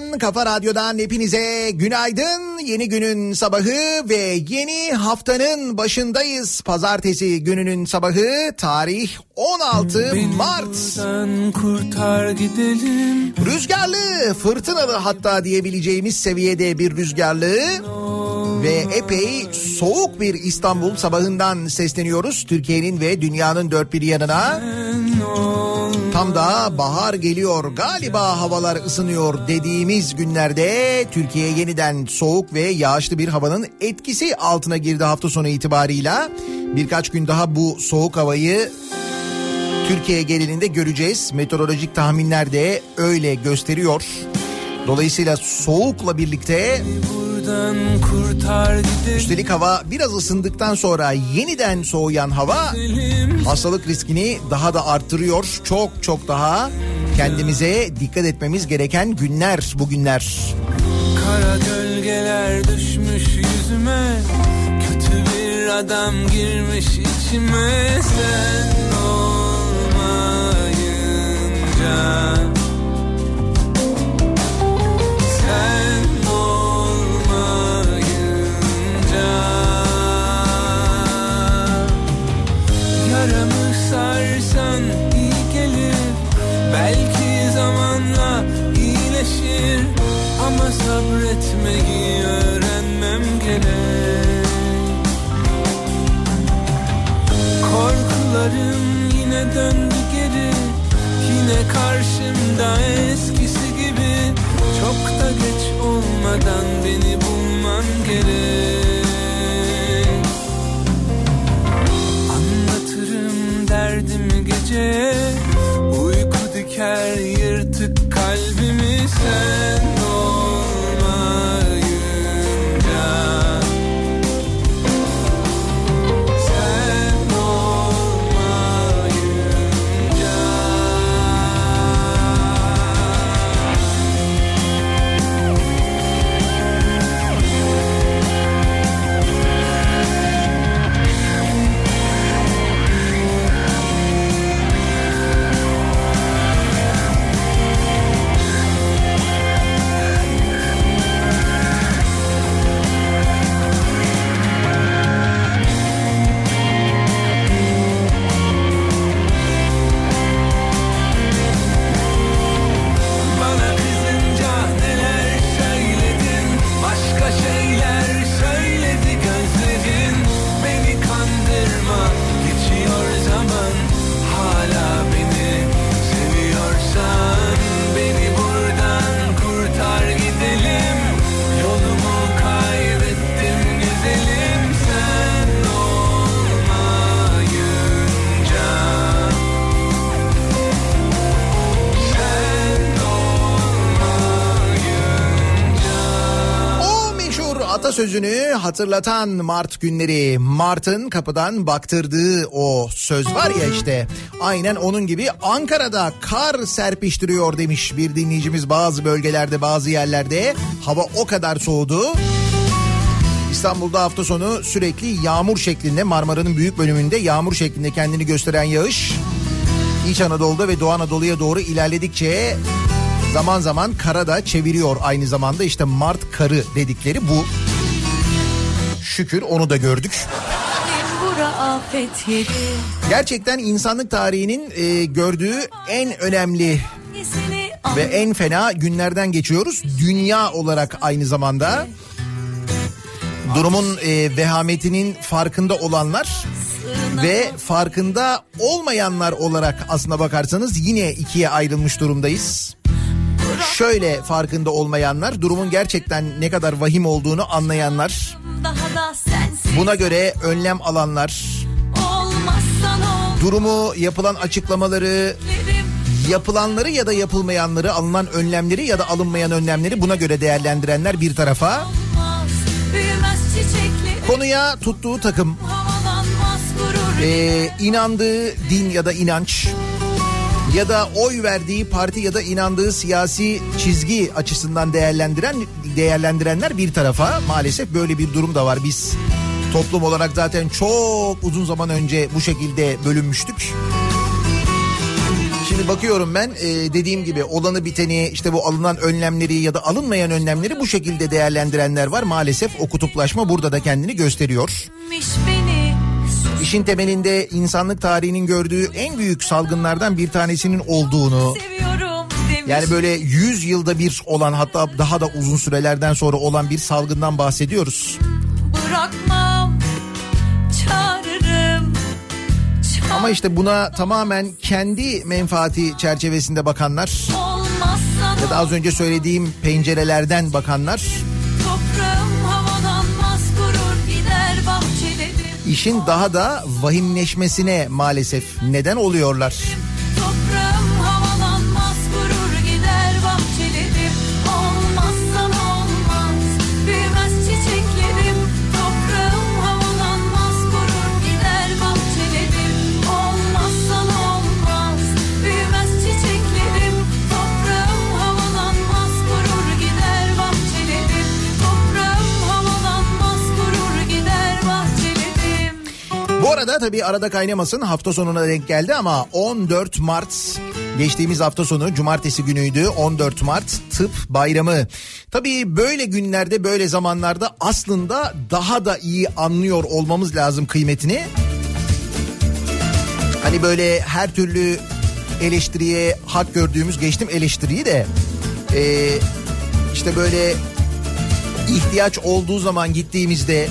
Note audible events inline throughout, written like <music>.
radyosundan, kafa radyodan hepinize günaydın. Yeni günün sabahı ve yeni haftanın başındayız. Pazartesi gününün sabahı tarih 16 Mart. Buradan kurtar gidelim. Rüzgarlı, fırtınalı hatta diyebileceğimiz seviyede bir rüzgarlı ve epey soğuk bir İstanbul sabahından sesleniyoruz. Türkiye'nin ve dünyanın dört bir yanına. Tam da bahar geliyor galiba havalar ısınıyor dediğimiz günlerde Türkiye yeniden soğuk ve yağışlı bir havanın etkisi altına girdi hafta sonu itibarıyla. Birkaç gün daha bu soğuk havayı Türkiye genelinde göreceğiz. Meteorolojik tahminler de öyle gösteriyor. Dolayısıyla soğukla birlikte. Üstelik hava biraz ısındıktan sonra yeniden soğuyan hava hastalık riskini daha da arttırıyor. Çok çok daha kendimize dikkat etmemiz gereken günler bugünler. Kara gölgeler düşmüş yüzüme. Kötü bir adam girmiş içime. Sen olmayınca. sarsan iyi gelir. Belki zamanla iyileşir. Ama sabretmeyi öğrenmem gerek. Korkularım yine döndü geri. Yine karşımda eskisi gibi. Çok da geç olmadan beni bulman gerek. Gece Uyku diker yırtık kalbimi sen atasözünü hatırlatan Mart günleri. Mart'ın kapıdan baktırdığı o söz var ya işte. Aynen onun gibi Ankara'da kar serpiştiriyor demiş bir dinleyicimiz bazı bölgelerde bazı yerlerde. Hava o kadar soğudu. İstanbul'da hafta sonu sürekli yağmur şeklinde Marmara'nın büyük bölümünde yağmur şeklinde kendini gösteren yağış İç Anadolu'da ve Doğu Anadolu'ya doğru ilerledikçe zaman zaman kara da çeviriyor aynı zamanda işte Mart karı dedikleri bu. Şükür onu da gördük. Gerçekten insanlık tarihinin e, gördüğü en önemli ve en fena günlerden geçiyoruz. Dünya olarak aynı zamanda durumun e, vehametinin farkında olanlar ve farkında olmayanlar olarak aslına bakarsanız yine ikiye ayrılmış durumdayız. Şöyle farkında olmayanlar, durumun gerçekten ne kadar vahim olduğunu anlayanlar, buna göre önlem alanlar, durumu yapılan açıklamaları, yapılanları ya da yapılmayanları, alınan önlemleri ya da alınmayan önlemleri buna göre değerlendirenler bir tarafa, konuya tuttuğu takım, e, inandığı din ya da inanç ya da oy verdiği parti ya da inandığı siyasi çizgi açısından değerlendiren değerlendirenler bir tarafa maalesef böyle bir durum da var. Biz toplum olarak zaten çok uzun zaman önce bu şekilde bölünmüştük. Şimdi bakıyorum ben e, dediğim gibi olanı biteni işte bu alınan önlemleri ya da alınmayan önlemleri bu şekilde değerlendirenler var. Maalesef o kutuplaşma burada da kendini gösteriyor. Miş beni İşin temelinde insanlık tarihinin gördüğü en büyük salgınlardan bir tanesinin olduğunu yani böyle 100 yılda bir olan hatta daha da uzun sürelerden sonra olan bir salgından bahsediyoruz. Bırakmam, çağırırım. Çağır- Ama işte buna tamamen kendi menfaati çerçevesinde bakanlar ya da az önce söylediğim pencerelerden bakanlar işin daha da vahimleşmesine maalesef neden oluyorlar. Tabii arada kaynamasın hafta sonuna denk geldi ama 14 Mart geçtiğimiz hafta sonu cumartesi günüydü 14 Mart tıp bayramı. Tabii böyle günlerde böyle zamanlarda aslında daha da iyi anlıyor olmamız lazım kıymetini. Hani böyle her türlü eleştiriye hak gördüğümüz geçtim eleştiriyi de ee, işte böyle ihtiyaç olduğu zaman gittiğimizde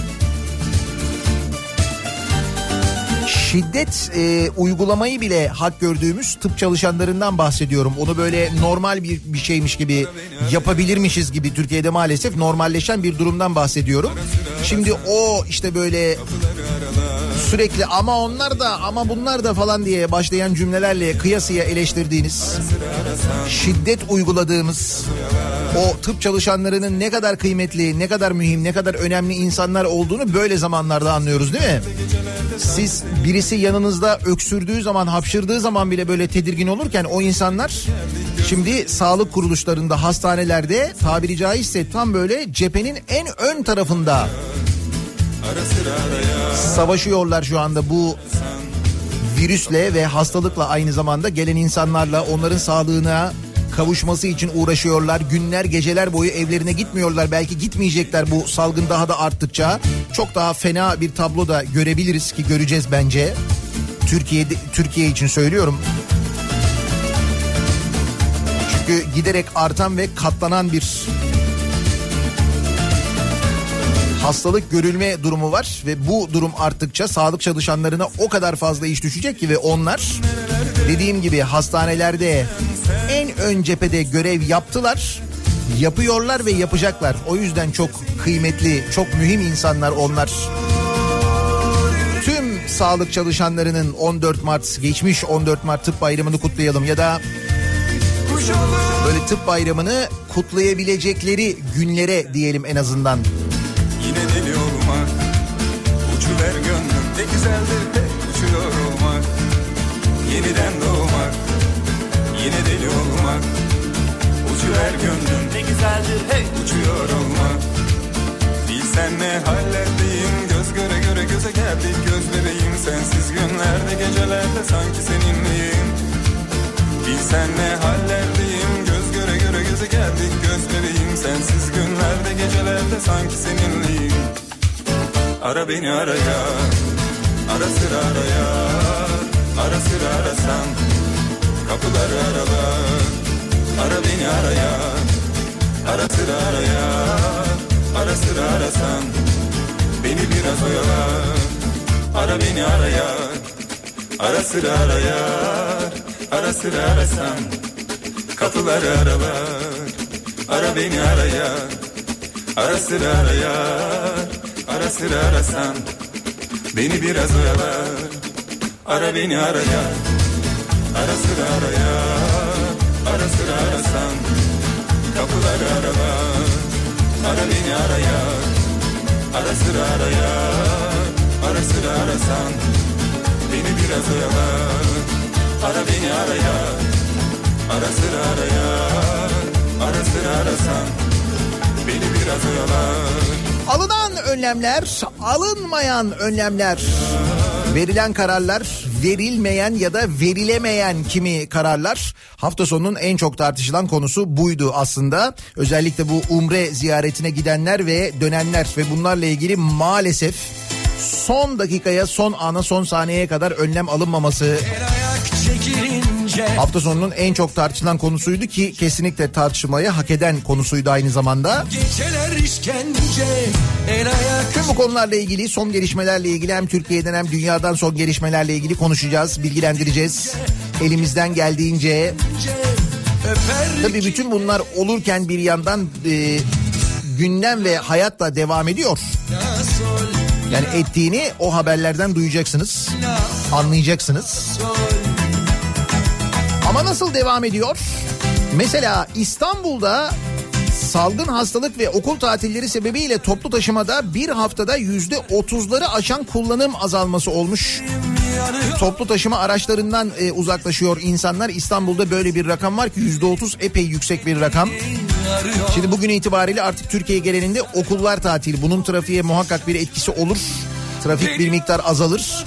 şiddet e, uygulamayı bile hak gördüğümüz tıp çalışanlarından bahsediyorum. Onu böyle normal bir, bir şeymiş gibi yapabilirmişiz gibi Türkiye'de maalesef normalleşen bir durumdan bahsediyorum. Şimdi o işte böyle sürekli ama onlar da ama bunlar da falan diye başlayan cümlelerle kıyasıya eleştirdiğiniz şiddet uyguladığımız o tıp çalışanlarının ne kadar kıymetli, ne kadar mühim, ne kadar önemli insanlar olduğunu böyle zamanlarda anlıyoruz değil mi? Siz birisi yanınızda öksürdüğü zaman, hapşırdığı zaman bile böyle tedirgin olurken o insanlar şimdi sağlık kuruluşlarında, hastanelerde tabiri caizse tam böyle cephenin en ön tarafında savaşıyorlar şu anda bu virüsle ve hastalıkla aynı zamanda gelen insanlarla onların sağlığına kavuşması için uğraşıyorlar. Günler geceler boyu evlerine gitmiyorlar. Belki gitmeyecekler bu salgın daha da arttıkça. Çok daha fena bir tablo da görebiliriz ki göreceğiz bence. Türkiye'de Türkiye için söylüyorum. Çünkü giderek artan ve katlanan bir hastalık görülme durumu var ve bu durum arttıkça sağlık çalışanlarına o kadar fazla iş düşecek ki ve onlar dediğim gibi hastanelerde en ön cephede görev yaptılar. Yapıyorlar ve yapacaklar. O yüzden çok kıymetli, çok mühim insanlar onlar. Tüm sağlık çalışanlarının 14 Mart, geçmiş 14 Mart tıp bayramını kutlayalım ya da böyle tıp bayramını kutlayabilecekleri günlere diyelim en azından. Yine deli olmak Uçuver gönlüm ne güzeldir Yeniden doğmak Yine deli olmak. Uçuver gönlüm. Ne güzeldir hey! Uçuyor olmak. Bilsen ne hallerdeyim. Göz göre göre göze geldik. Göz bebeğim Sensiz günlerde gecelerde sanki seninleyim. Bilsen ne hallerdeyim. Göz göre göre göze geldik. Göz bebeğim Sensiz günlerde gecelerde sanki seninleyim. Ara beni araya. Ara sıra araya Ara sıra arasan Kapıları arala. Ara beni araya Ara sıra araya. Ara sıra arasan Beni biraz oyala. Ara beni araya Ara sıra araya. Ara sıra arasan Kapıları aralar Ara beni araya Ara sıra araya. Ara sıra arasan Beni biraz oyalar Ara beni araya Ara sıra araya Ara sıra arasan. Kapıları aralar Ara beni araya Ara sıra araya Ara sıra arasan. Beni biraz oyalar Ara beni araya Ara sıra araya Ara sıra arasan. Beni biraz oyalar Alınan önlemler, alınmayan önlemler. Verilen kararlar, verilmeyen ya da verilemeyen kimi kararlar. Hafta sonunun en çok tartışılan konusu buydu aslında. Özellikle bu umre ziyaretine gidenler ve dönenler ve bunlarla ilgili maalesef son dakikaya, son ana, son saniyeye kadar önlem alınmaması El ayak çekilince hafta sonunun en çok tartışılan konusuydu ki kesinlikle tartışılmayı hak eden konusuydu aynı zamanda. İşkence El ayak Tüm bu konularla ilgili son gelişmelerle ilgili hem Türkiye'den hem dünyadan son gelişmelerle ilgili konuşacağız, bilgilendireceğiz. Elimizden geldiğince tabii bütün bunlar olurken bir yandan e, gündem ve hayat da devam ediyor. Yani ettiğini o haberlerden duyacaksınız, la anlayacaksınız. Ama nasıl devam ediyor? Mesela İstanbul'da salgın hastalık ve okul tatilleri sebebiyle toplu taşımada bir haftada yüzde otuzları aşan kullanım azalması olmuş. Toplu taşıma araçlarından e, uzaklaşıyor insanlar. İstanbul'da böyle bir rakam var ki yüzde otuz epey yüksek bir rakam. Şimdi bugün itibariyle artık Türkiye genelinde okullar tatil. Bunun trafiğe muhakkak bir etkisi olur. Trafik bir miktar azalır.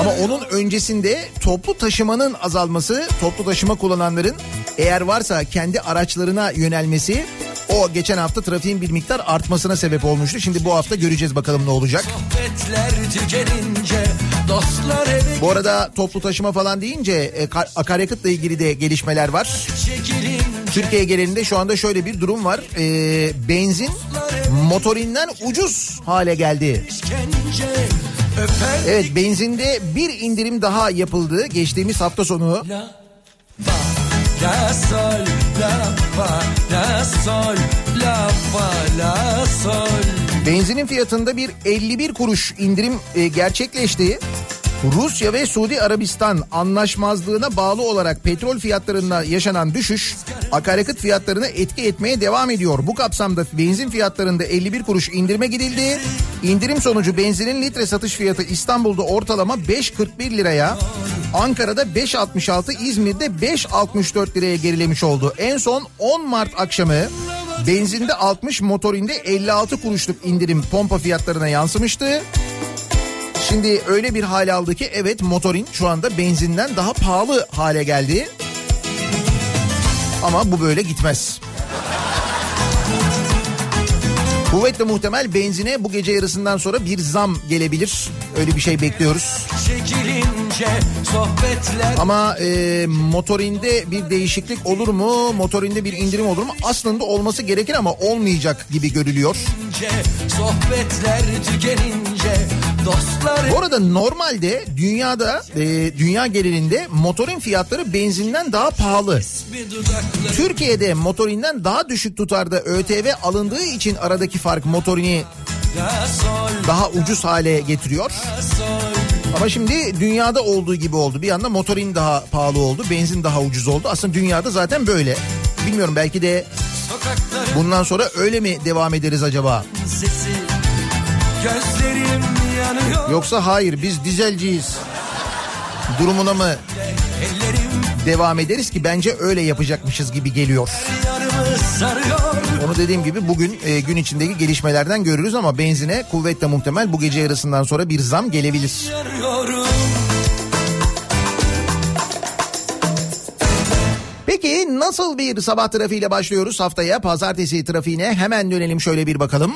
Ama onun öncesinde toplu taşımanın azalması, toplu taşıma kullananların eğer varsa kendi araçlarına yönelmesi o geçen hafta trafiğin bir miktar artmasına sebep olmuştu. Şimdi bu hafta göreceğiz bakalım ne olacak. tükenince Bu arada toplu taşıma falan deyince e, ka- akaryakıtla ilgili de gelişmeler var. Türkiye genelinde şu anda şöyle bir durum var. E, benzin motorinden ucuz hale geldi. işkence Evet benzinde bir indirim daha yapıldı geçtiğimiz hafta sonu. La fa la sol la fa la sol la fa la sol Benzinin fiyatında bir 51 kuruş indirim e, gerçekleşti. Rusya ve Suudi Arabistan anlaşmazlığına bağlı olarak petrol fiyatlarında yaşanan düşüş akaryakıt fiyatlarına etki etmeye devam ediyor. Bu kapsamda benzin fiyatlarında 51 kuruş indirime gidildi. İndirim sonucu benzinin litre satış fiyatı İstanbul'da ortalama 5.41 liraya, Ankara'da 5.66, İzmir'de 5.64 liraya gerilemiş oldu. En son 10 Mart akşamı benzinde 60, motorinde 56 kuruşluk indirim pompa fiyatlarına yansımıştı. Şimdi öyle bir hal aldı ki evet motorin şu anda benzinden daha pahalı hale geldi. Ama bu böyle gitmez. Kuvvetle muhtemel benzine bu gece yarısından sonra bir zam gelebilir. Öyle bir şey bekliyoruz. sohbetler Ama e, motorinde bir değişiklik olur mu? Motorinde bir indirim olur mu? Aslında olması gerekir ama olmayacak gibi görülüyor. sohbetler tükenince Bu arada normalde dünyada e, dünya genelinde motorin fiyatları benzinden daha pahalı. Türkiye'de motorinden daha düşük tutarda ÖTV alındığı için aradaki fark motorini daha ucuz hale getiriyor. Ama şimdi dünyada olduğu gibi oldu. Bir anda motorin daha pahalı oldu, benzin daha ucuz oldu. Aslında dünyada zaten böyle. Bilmiyorum belki de bundan sonra öyle mi devam ederiz acaba? sesi gözlerim Yoksa hayır biz dizelciyiz. Durumuna mı devam ederiz ki bence öyle yapacakmışız gibi geliyor. Onu dediğim gibi bugün e, gün içindeki gelişmelerden görürüz ama benzine kuvvetle muhtemel bu gece yarısından sonra bir zam gelebilir. Peki nasıl bir sabah trafiğiyle başlıyoruz haftaya pazartesi trafiğine hemen dönelim şöyle bir bakalım.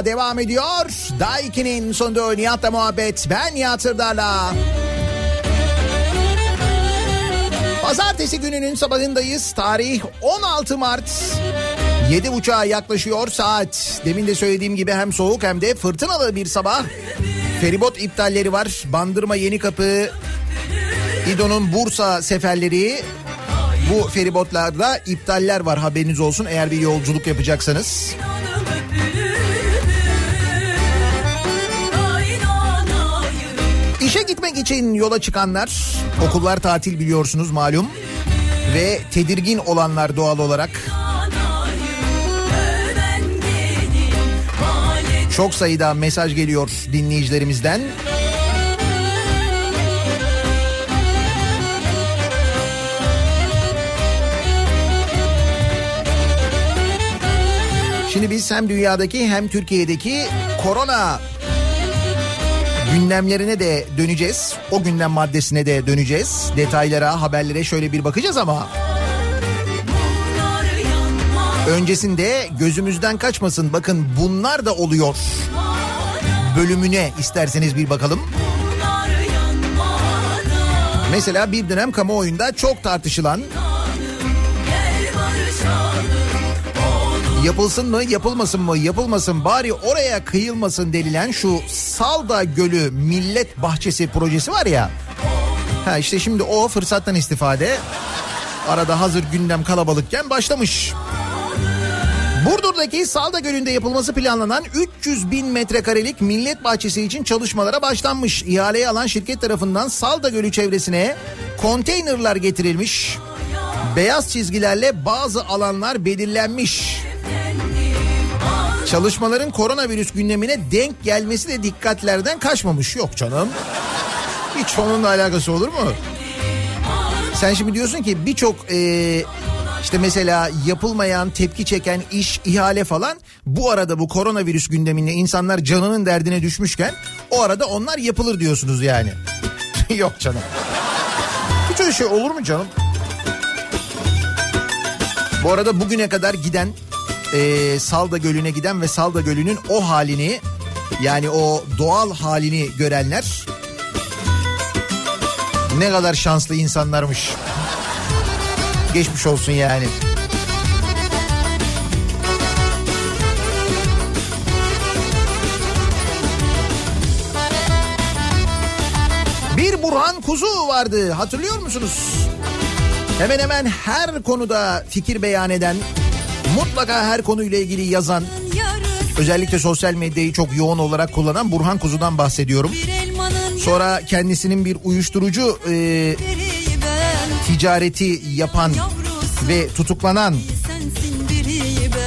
Devam ediyor. Daiki'nin sonunda Nihat'la muhabbet ben Nihat Sırdar'la. Pazartesi gününün sabahındayız. Tarih 16 Mart. 7.30'a yaklaşıyor saat. Demin de söylediğim gibi hem soğuk hem de fırtınalı bir sabah. Feribot iptalleri var. Bandırma Yenikapı, İdo'nun Bursa seferleri. Bu feribotlarda iptaller var haberiniz olsun eğer bir yolculuk yapacaksanız. İçin yola çıkanlar, okullar tatil biliyorsunuz malum. Ve tedirgin olanlar doğal olarak çok sayıda mesaj geliyor dinleyicilerimizden. Şimdi biz hem dünyadaki hem Türkiye'deki korona gündemlerine de döneceğiz. O gündem maddesine de döneceğiz. Detaylara, haberlere şöyle bir bakacağız ama öncesinde gözümüzden kaçmasın. Bakın bunlar da oluyor. Bölümüne isterseniz bir bakalım. Mesela bir dönem kamuoyunda çok tartışılan yapılsın mı yapılmasın mı yapılmasın bari oraya kıyılmasın denilen şu Salda Gölü Millet Bahçesi projesi var ya. Ha işte şimdi o fırsattan istifade arada hazır gündem kalabalıkken başlamış. Burdur'daki Salda Gölü'nde yapılması planlanan 300 bin metrekarelik millet bahçesi için çalışmalara başlanmış. İhaleyi alan şirket tarafından Salda Gölü çevresine konteynerlar getirilmiş. Beyaz çizgilerle bazı alanlar belirlenmiş. Çalışmaların koronavirüs gündemine denk gelmesi de dikkatlerden kaçmamış. Yok canım. Hiç onunla alakası olur mu? Sen şimdi diyorsun ki birçok e, işte mesela yapılmayan, tepki çeken iş, ihale falan bu arada bu koronavirüs gündeminde insanlar canının derdine düşmüşken o arada onlar yapılır diyorsunuz yani. <laughs> Yok canım. Hiç öyle şey olur mu canım? Bu arada bugüne kadar giden e, Salda Gölü'ne giden ve Salda Gölü'nün o halini yani o doğal halini görenler ne kadar şanslı insanlarmış. Geçmiş olsun yani. Bir Burhan Kuzu vardı hatırlıyor musunuz? Hemen hemen her konuda fikir beyan eden, mutlaka her konuyla ilgili yazan, özellikle sosyal medyayı çok yoğun olarak kullanan Burhan Kuzu'dan bahsediyorum. Sonra kendisinin bir uyuşturucu e, ticareti yapan ve tutuklanan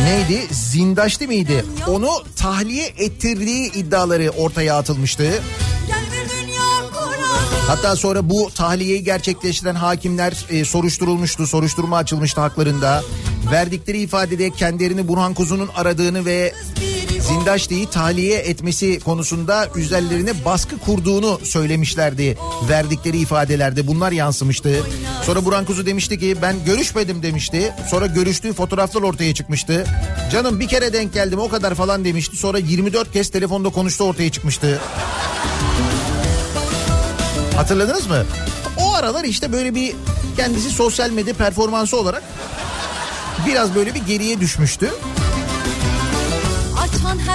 neydi? Zindaşlı mıydı? Onu tahliye ettirdiği iddiaları ortaya atılmıştı. Hatta sonra bu tahliyeyi gerçekleştiren hakimler e, soruşturulmuştu. Soruşturma açılmıştı haklarında. Verdikleri ifadede kendilerini Burhan Kuzu'nun aradığını ve Zindaşlı'yı tahliye etmesi konusunda üzerlerine baskı kurduğunu söylemişlerdi. Verdikleri ifadelerde bunlar yansımıştı. Sonra Burhan Kuzu demişti ki ben görüşmedim demişti. Sonra görüştüğü fotoğraflar ortaya çıkmıştı. Canım bir kere denk geldim o kadar falan demişti. Sonra 24 kez telefonda konuştu ortaya çıkmıştı. Hatırladınız mı? O aralar işte böyle bir kendisi sosyal medya performansı olarak biraz böyle bir geriye düşmüştü.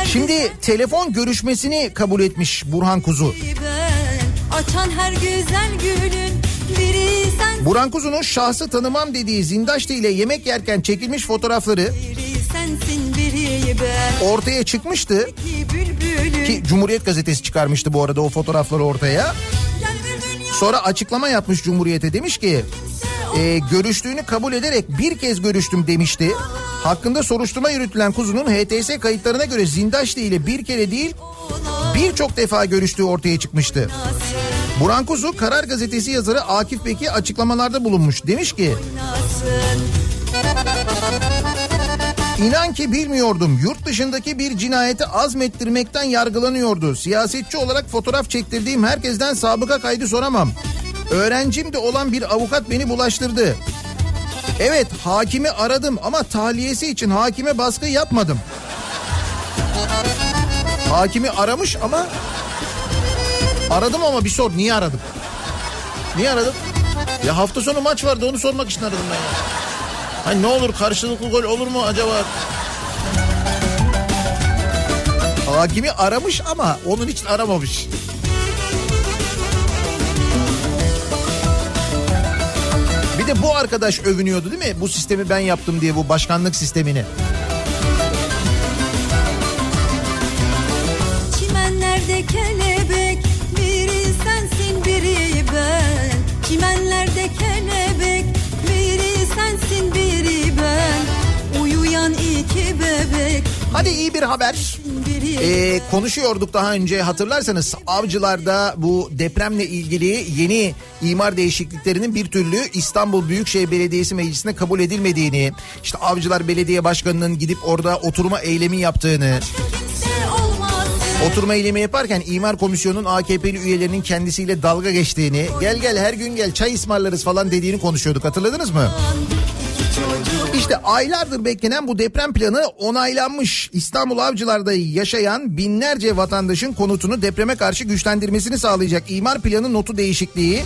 Şimdi telefon görüşmesini kabul etmiş Burhan Kuzu. Açan her güzel sen Burhan Kuzu'nun şahsı tanımam dediği Zindaşlı ile yemek yerken çekilmiş fotoğrafları ortaya çıkmıştı. ki Cumhuriyet Gazetesi çıkarmıştı bu arada o fotoğrafları ortaya. Sonra açıklama yapmış Cumhuriyet'e demiş ki e, görüştüğünü kabul ederek bir kez görüştüm demişti. Hakkında soruşturma yürütülen kuzunun HTS kayıtlarına göre Zindaşlı ile bir kere değil birçok defa görüştüğü ortaya çıkmıştı. Burhan Kuzu Karar Gazetesi yazarı Akif Beki açıklamalarda bulunmuş. Demiş ki İnan ki bilmiyordum. Yurt dışındaki bir cinayeti azmettirmekten yargılanıyordu. Siyasetçi olarak fotoğraf çektirdiğim herkesten sabıka kaydı soramam. Öğrencim de olan bir avukat beni bulaştırdı. Evet hakimi aradım ama tahliyesi için hakime baskı yapmadım. Hakimi aramış ama aradım ama bir sor niye aradım? Niye aradım? Ya hafta sonu maç vardı onu sormak için aradım ben ya. Hani ne olur karşılıklı gol olur mu acaba? Hakimi aramış ama onun için aramamış. De bu arkadaş övünüyordu değil mi? Bu sistemi ben yaptım diye bu başkanlık sistemini. Çimenlerde kelebek biri sensin biri ben Çimenlerde kelebek biri sensin biri ben Uyuyan iki bebek Hadi iyi bir haber. Ee, konuşuyorduk daha önce hatırlarsanız avcılarda bu depremle ilgili yeni imar değişikliklerinin bir türlü İstanbul Büyükşehir Belediyesi Meclisi'ne kabul edilmediğini, işte avcılar belediye başkanının gidip orada oturma eylemi yaptığını, oturma eylemi yaparken imar komisyonunun AKP'li üyelerinin kendisiyle dalga geçtiğini, gel gel her gün gel çay ısmarlarız falan dediğini konuşuyorduk hatırladınız mı? İşte aylardır beklenen bu deprem planı onaylanmış. İstanbul Avcılar'da yaşayan binlerce vatandaşın konutunu depreme karşı güçlendirmesini sağlayacak imar planı notu değişikliği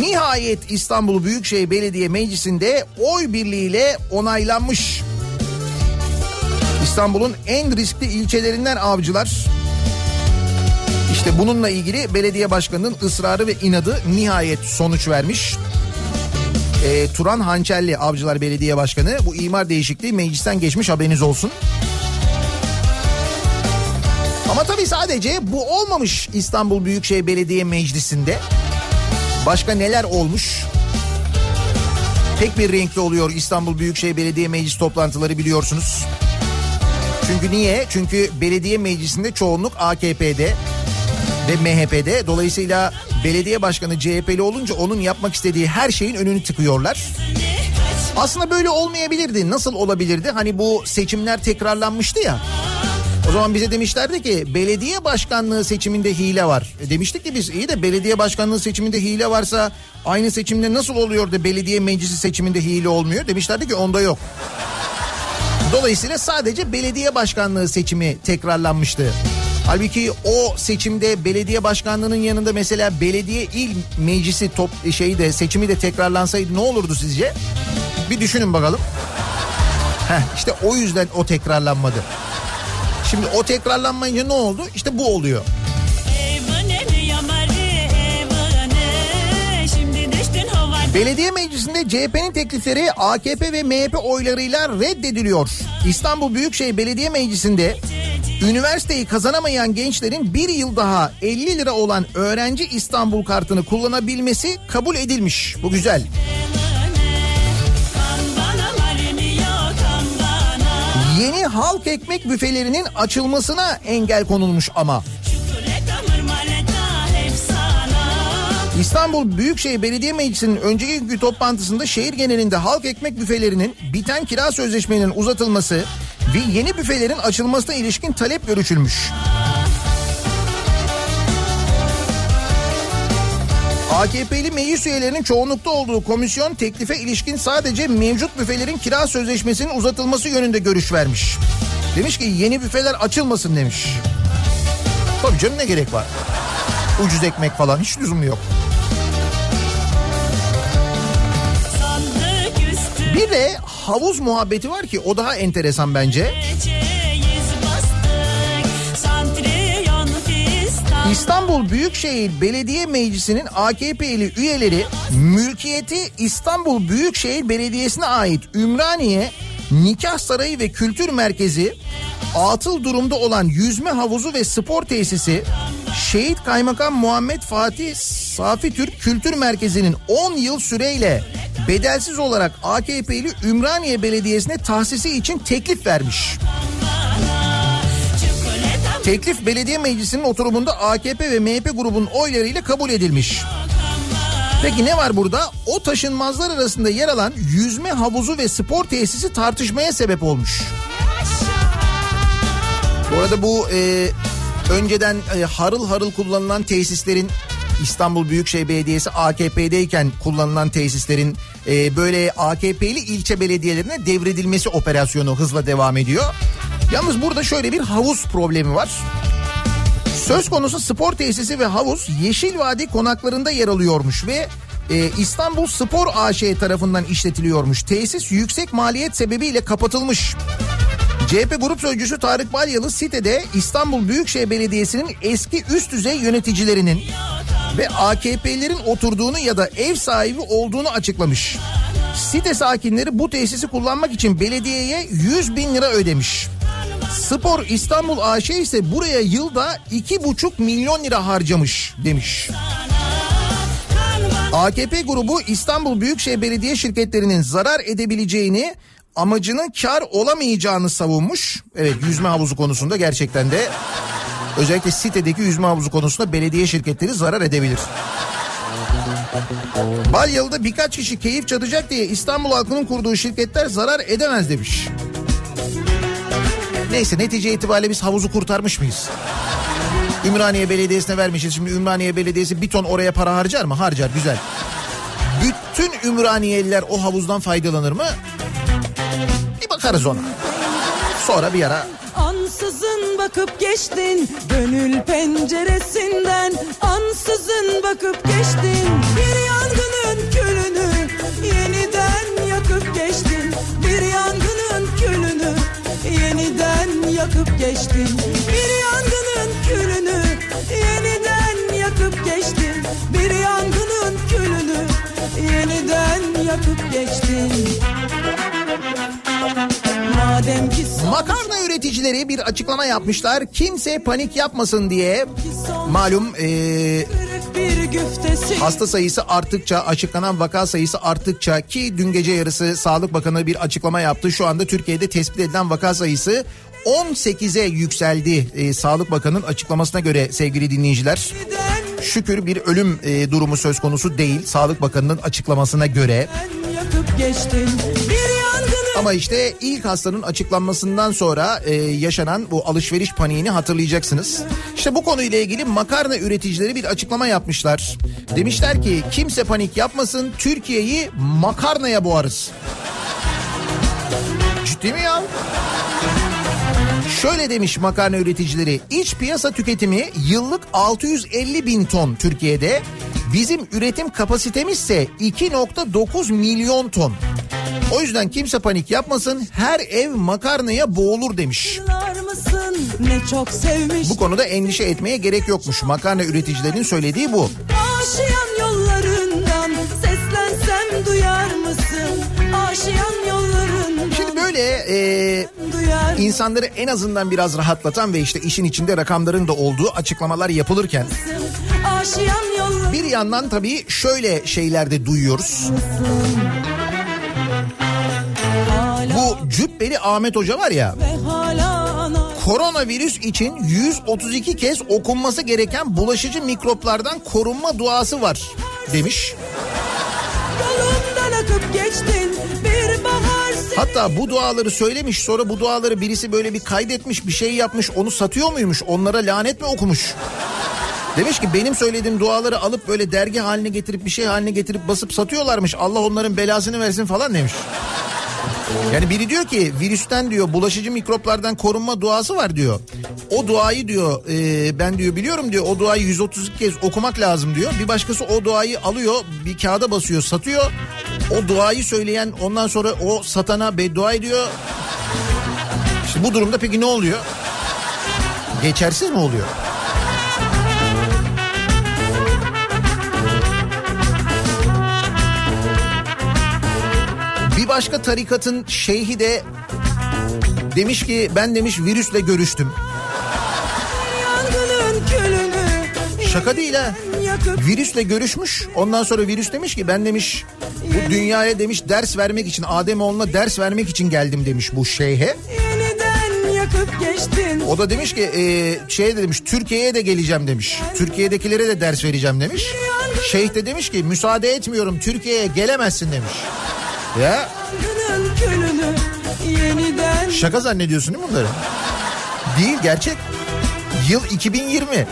nihayet İstanbul Büyükşehir Belediye Meclisi'nde oy birliğiyle onaylanmış. İstanbul'un en riskli ilçelerinden avcılar. İşte bununla ilgili belediye başkanının ısrarı ve inadı nihayet sonuç vermiş. E, Turan Hançerli Avcılar Belediye Başkanı bu imar değişikliği meclisten geçmiş haberiniz olsun. Ama tabii sadece bu olmamış İstanbul Büyükşehir Belediye Meclisi'nde. Başka neler olmuş? Pek bir renkli oluyor İstanbul Büyükşehir Belediye Meclis toplantıları biliyorsunuz. Çünkü niye? Çünkü belediye meclisinde çoğunluk AKP'de ve MHP'de. Dolayısıyla belediye başkanı CHP'li olunca onun yapmak istediği her şeyin önünü tıkıyorlar. Aslında böyle olmayabilirdi. Nasıl olabilirdi? Hani bu seçimler tekrarlanmıştı ya. O zaman bize demişlerdi ki belediye başkanlığı seçiminde hile var. E demiştik ki biz iyi de belediye başkanlığı seçiminde hile varsa aynı seçimde nasıl oluyor da belediye meclisi seçiminde hile olmuyor? Demişlerdi ki onda yok. Dolayısıyla sadece belediye başkanlığı seçimi tekrarlanmıştı. Halbuki o seçimde belediye başkanlığının yanında mesela belediye il meclisi top şeyi de seçimi de tekrarlansaydı ne olurdu sizce? Bir düşünün bakalım. Heh, işte o yüzden o tekrarlanmadı. Şimdi o tekrarlanmayınca ne oldu? İşte bu oluyor. Belediye meclisinde CHP'nin teklifleri AKP ve MHP oylarıyla reddediliyor. İstanbul Büyükşehir Belediye Meclisi'nde üniversiteyi kazanamayan gençlerin bir yıl daha 50 lira olan öğrenci İstanbul kartını kullanabilmesi kabul edilmiş. Bu güzel. Yeni halk ekmek büfelerinin açılmasına engel konulmuş ama. İstanbul Büyükşehir Belediye Meclisi'nin önceki günkü toplantısında şehir genelinde halk ekmek büfelerinin biten kira sözleşmelerinin uzatılması ve yeni büfelerin açılmasına ilişkin talep görüşülmüş. AKP'li meclis üyelerinin çoğunlukta olduğu komisyon teklife ilişkin sadece mevcut büfelerin kira sözleşmesinin uzatılması yönünde görüş vermiş. Demiş ki yeni büfeler açılmasın demiş. Tabii canım ne gerek var? Ucuz ekmek falan hiç lüzumu yok. Bir de havuz muhabbeti var ki o daha enteresan bence. İstanbul Büyükşehir Belediye Meclisi'nin AKP'li üyeleri mülkiyeti İstanbul Büyükşehir Belediyesi'ne ait Ümraniye Nikah Sarayı ve Kültür Merkezi atıl durumda olan yüzme havuzu ve spor tesisi Şehit Kaymakam Muhammed Fatih Safi Türk Kültür Merkezi'nin 10 yıl süreyle bedelsiz olarak AKP'li Ümraniye Belediyesi'ne tahsisi için teklif vermiş. Teklif belediye meclisinin oturumunda AKP ve MHP grubunun oylarıyla kabul edilmiş. Peki ne var burada? O taşınmazlar arasında yer alan yüzme havuzu ve spor tesisi tartışmaya sebep olmuş. Bu arada bu e, önceden e, harıl harıl kullanılan tesislerin İstanbul Büyükşehir Belediyesi AKP'deyken kullanılan tesislerin e, böyle AKP'li ilçe belediyelerine devredilmesi operasyonu hızla devam ediyor. Yalnız burada şöyle bir havuz problemi var. Söz konusu spor tesisi ve havuz Yeşil Vadi konaklarında yer alıyormuş ve e, İstanbul Spor AŞ tarafından işletiliyormuş. Tesis yüksek maliyet sebebiyle kapatılmış. CHP Grup Sözcüsü Tarık Balyalı sitede İstanbul Büyükşehir Belediyesi'nin eski üst düzey yöneticilerinin ve AKP'lerin oturduğunu ya da ev sahibi olduğunu açıklamış. Site sakinleri bu tesisi kullanmak için belediyeye 100 bin lira ödemiş. Spor İstanbul AŞ ise buraya yılda 2,5 milyon lira harcamış demiş. AKP grubu İstanbul Büyükşehir Belediye şirketlerinin zarar edebileceğini amacının kar olamayacağını savunmuş. Evet yüzme havuzu konusunda gerçekten de özellikle sitedeki yüzme havuzu konusunda belediye şirketleri zarar edebilir. Balyalı'da birkaç kişi keyif çatacak diye İstanbul halkının kurduğu şirketler zarar edemez demiş. Neyse netice itibariyle biz havuzu kurtarmış mıyız? Ümraniye Belediyesi'ne vermişiz. Şimdi Ümraniye Belediyesi bir ton oraya para harcar mı? Harcar güzel. Bütün Ümraniyeliler o havuzdan faydalanır mı? Bir bakarız ona. Sonra bir ara Ansızın bakıp geçtin gönül penceresinden. Ansızın bakıp geçtin bir yangının külünü Yeniden yakıp geçtin. Bir yangının külünü Yeniden yakıp geçtin. Bir yangının külünü Yeniden yakıp geçtin. Bir yangının külünü Yeniden yakıp geçtin. son makarna üreticileri bir açıklama yapmışlar. Kimse panik yapmasın diye. Malum güftesi Hasta sayısı arttıkça, açıklanan vaka sayısı arttıkça ki dün gece yarısı Sağlık Bakanı bir açıklama yaptı. Şu anda Türkiye'de tespit edilen vaka sayısı 18'e yükseldi. Ee, Sağlık Bakanı'nın açıklamasına göre sevgili dinleyiciler. Şükür bir ölüm e, durumu söz konusu değil Sağlık Bakanı'nın açıklamasına göre. yakıp geçtin bir yangını Ama işte ilk hastanın açıklanmasından sonra e, yaşanan bu alışveriş paniğini hatırlayacaksınız. İşte bu konuyla ilgili makarna üreticileri bir açıklama yapmışlar. Demişler ki kimse panik yapmasın Türkiye'yi makarnaya boğarız. Ciddi mi ya? Şöyle demiş makarna üreticileri iç piyasa tüketimi yıllık 650 bin ton Türkiye'de bizim üretim kapasitemizse 2.9 milyon ton. O yüzden kimse panik yapmasın her ev makarnaya boğulur demiş. Yıllar mısın ne çok sevmiş Bu konuda endişe etmeye gerek yokmuş. Makarna üreticilerinin söylediği bu. Aşiyan yollarından seslensem duyar mısın? Şimdi böyle e, insanları en azından biraz rahatlatan ve işte işin içinde rakamların da olduğu açıklamalar yapılırken bir yandan tabii şöyle şeyler de duyuyoruz. Bu Cübbeli Ahmet Hoca var ya koronavirüs için 132 kez okunması gereken bulaşıcı mikroplardan korunma duası var demiş. yolundan akıp seni Hatta bu duaları söylemiş sonra bu duaları birisi böyle bir kaydetmiş bir şey yapmış onu satıyor muymuş onlara lanet mi okumuş? Demiş ki benim söylediğim duaları alıp böyle dergi haline getirip bir şey haline getirip basıp satıyorlarmış. Allah onların belasını versin falan demiş. Yani biri diyor ki virüsten diyor bulaşıcı mikroplardan korunma duası var diyor. O duayı diyor e, ben diyor biliyorum diyor o duayı 132 kez okumak lazım diyor. Bir başkası o duayı alıyor bir kağıda basıyor satıyor. O duayı söyleyen ondan sonra o satana beddua ediyor. İşte bu durumda peki ne oluyor? Geçersiz mi oluyor? Bir başka tarikatın şeyhi de demiş ki ben demiş virüsle görüştüm. Şaka değil ha. Virüsle görüşmüş. Ondan sonra virüs demiş ki ben demiş bu dünyaya demiş ders vermek için Ademoğluna ders vermek için geldim demiş bu şeyhe. O da demiş ki e, şey de demiş Türkiye'ye de geleceğim demiş. Türkiye'dekilere de ders vereceğim demiş. Şeyh de demiş ki müsaade etmiyorum Türkiye'ye gelemezsin demiş. Ya şaka zannediyorsun değil mi bunları? Değil gerçek. Yıl 2020.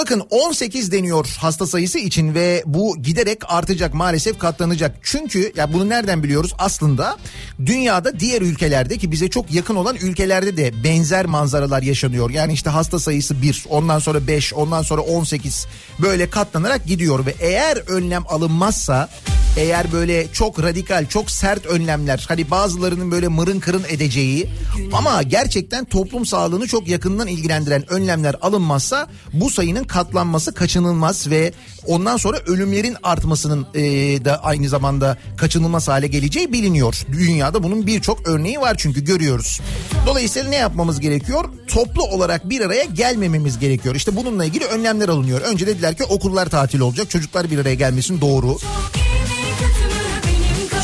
bakın 18 deniyor hasta sayısı için ve bu giderek artacak maalesef katlanacak. Çünkü ya bunu nereden biliyoruz? Aslında dünyada diğer ülkelerde ki bize çok yakın olan ülkelerde de benzer manzaralar yaşanıyor. Yani işte hasta sayısı 1, ondan sonra 5, ondan sonra 18 böyle katlanarak gidiyor ve eğer önlem alınmazsa eğer böyle çok radikal, çok sert önlemler hani bazılarının böyle mırın kırın edeceği ama gerçekten toplum sağlığını çok yakından ilgilendiren önlemler alınmazsa bu sayının katlanması kaçınılmaz ve ondan sonra ölümlerin artmasının e, da aynı zamanda kaçınılmaz hale geleceği biliniyor. Dünyada bunun birçok örneği var çünkü görüyoruz. Dolayısıyla ne yapmamız gerekiyor? Toplu olarak bir araya gelmememiz gerekiyor. İşte bununla ilgili önlemler alınıyor. Önce dediler ki okullar tatil olacak, çocuklar bir araya gelmesin doğru.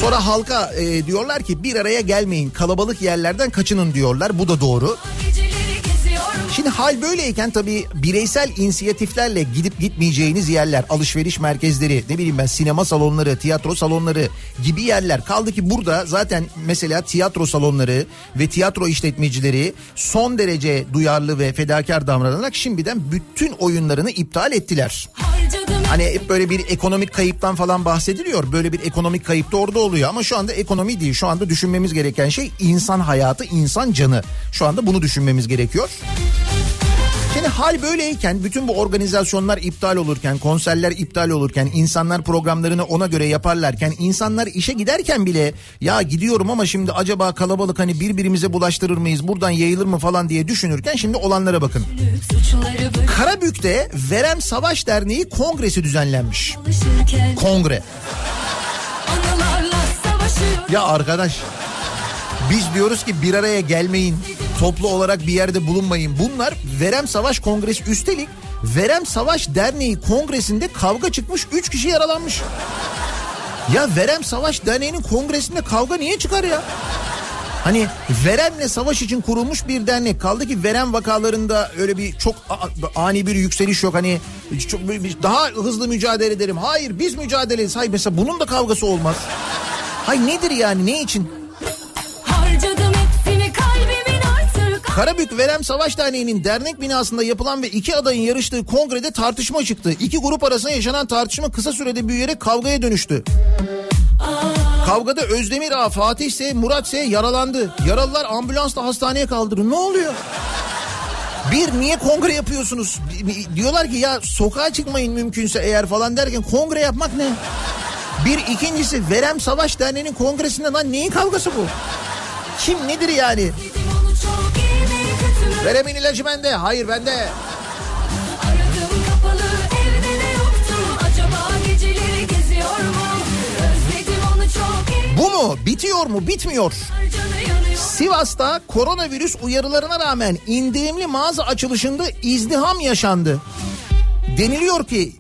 Sonra halka e, diyorlar ki bir araya gelmeyin kalabalık yerlerden kaçının diyorlar bu da doğru. Şimdi hal böyleyken tabii bireysel inisiyatiflerle gidip gitmeyeceğiniz yerler, alışveriş merkezleri, ne bileyim ben sinema salonları, tiyatro salonları gibi yerler. Kaldı ki burada zaten mesela tiyatro salonları ve tiyatro işletmecileri son derece duyarlı ve fedakar davranarak şimdiden bütün oyunlarını iptal ettiler. Hani hep böyle bir ekonomik kayıptan falan bahsediliyor. Böyle bir ekonomik kayıp da orada oluyor ama şu anda ekonomi değil. Şu anda düşünmemiz gereken şey insan hayatı, insan canı. Şu anda bunu düşünmemiz gerekiyor. Şimdi hal böyleyken bütün bu organizasyonlar iptal olurken, konserler iptal olurken, insanlar programlarını ona göre yaparlarken, insanlar işe giderken bile ya gidiyorum ama şimdi acaba kalabalık hani birbirimize bulaştırır mıyız, buradan yayılır mı falan diye düşünürken şimdi olanlara bakın. Karabük'te Verem Savaş Derneği kongresi düzenlenmiş. Kongre. Ya arkadaş Biz diyoruz ki bir araya gelmeyin. Toplu olarak bir yerde bulunmayın. Bunlar Verem Savaş Kongresi üstelik Verem Savaş Derneği kongresinde kavga çıkmış 3 kişi yaralanmış. Ya Verem Savaş Derneği'nin kongresinde kavga niye çıkar ya? Hani veremle savaş için kurulmuş bir dernek. Kaldı ki verem vakalarında öyle bir çok ani bir yükseliş yok. Hani çok, daha hızlı mücadele ederim. Hayır biz mücadele ederiz. Hayır mesela bunun da kavgası olmaz. Hay nedir yani ne için? Karabük Verem Savaş Derneği'nin dernek binasında yapılan ve iki adayın yarıştığı kongrede tartışma çıktı. İki grup arasında yaşanan tartışma kısa sürede büyüyerek kavgaya dönüştü. Kavgada Özdemir Ağa, Fatih ise Murat ise yaralandı. Yaralılar ambulansla hastaneye kaldırın. Ne oluyor? Bir niye kongre yapıyorsunuz? Diyorlar ki ya sokağa çıkmayın mümkünse eğer falan derken kongre yapmak ne? Bir ikincisi Verem Savaş Derneği'nin kongresinde lan neyin kavgası bu? Kim nedir yani? Verem'in ilacı bende. Hayır bende. Kapalı Bu mu? Bitiyor mu? Bitmiyor. Sivas'ta koronavirüs uyarılarına rağmen indirimli mağaza açılışında izdiham yaşandı. Deniliyor ki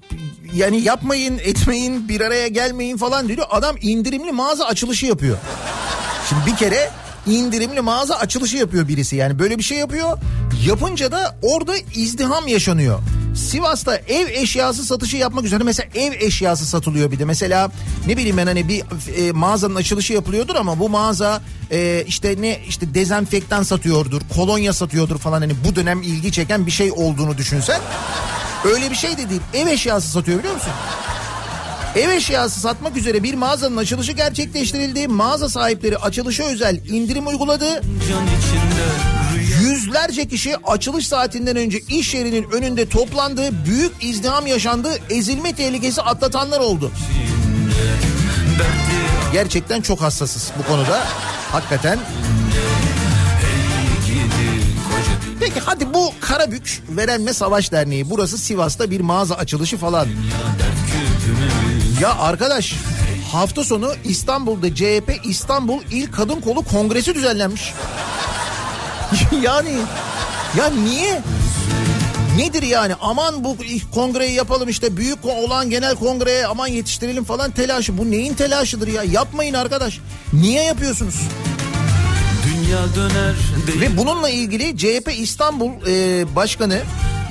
yani yapmayın etmeyin bir araya gelmeyin falan diyor. Adam indirimli mağaza açılışı yapıyor. Şimdi bir kere indirimli mağaza açılışı yapıyor birisi yani böyle bir şey yapıyor. Yapınca da orada izdiham yaşanıyor. Sivas'ta ev eşyası satışı yapmak üzere mesela ev eşyası satılıyor bir de. Mesela ne bileyim ben hani bir e, mağazanın açılışı yapılıyordur ama bu mağaza e, işte ne işte dezenfektan satıyordur, kolonya satıyordur falan hani bu dönem ilgi çeken bir şey olduğunu düşünsen. Öyle bir şey de değil. Ev eşyası satıyor biliyor musun? Ev eşyası satmak üzere bir mağazanın açılışı gerçekleştirildi. Mağaza sahipleri açılışa özel indirim uyguladı. Can içinde Yüzlerce kişi açılış saatinden önce iş yerinin önünde toplandı. Büyük izdiham yaşandı. Ezilme tehlikesi atlatanlar oldu. Gerçekten çok hassasız bu konuda. Hakikaten. Peki hadi bu Karabük Verenme Savaş Derneği. Burası Sivas'ta bir mağaza açılışı falan. Ya arkadaş hafta sonu İstanbul'da CHP İstanbul İl Kadın Kolu Kongresi düzenlenmiş. <laughs> yani ya niye? Nedir yani aman bu kongreyi yapalım işte büyük olan genel kongreye aman yetiştirelim falan telaşı. Bu neyin telaşıdır ya yapmayın arkadaş. Niye yapıyorsunuz? Dünya döner değil Ve bununla ilgili CHP İstanbul e, Başkanı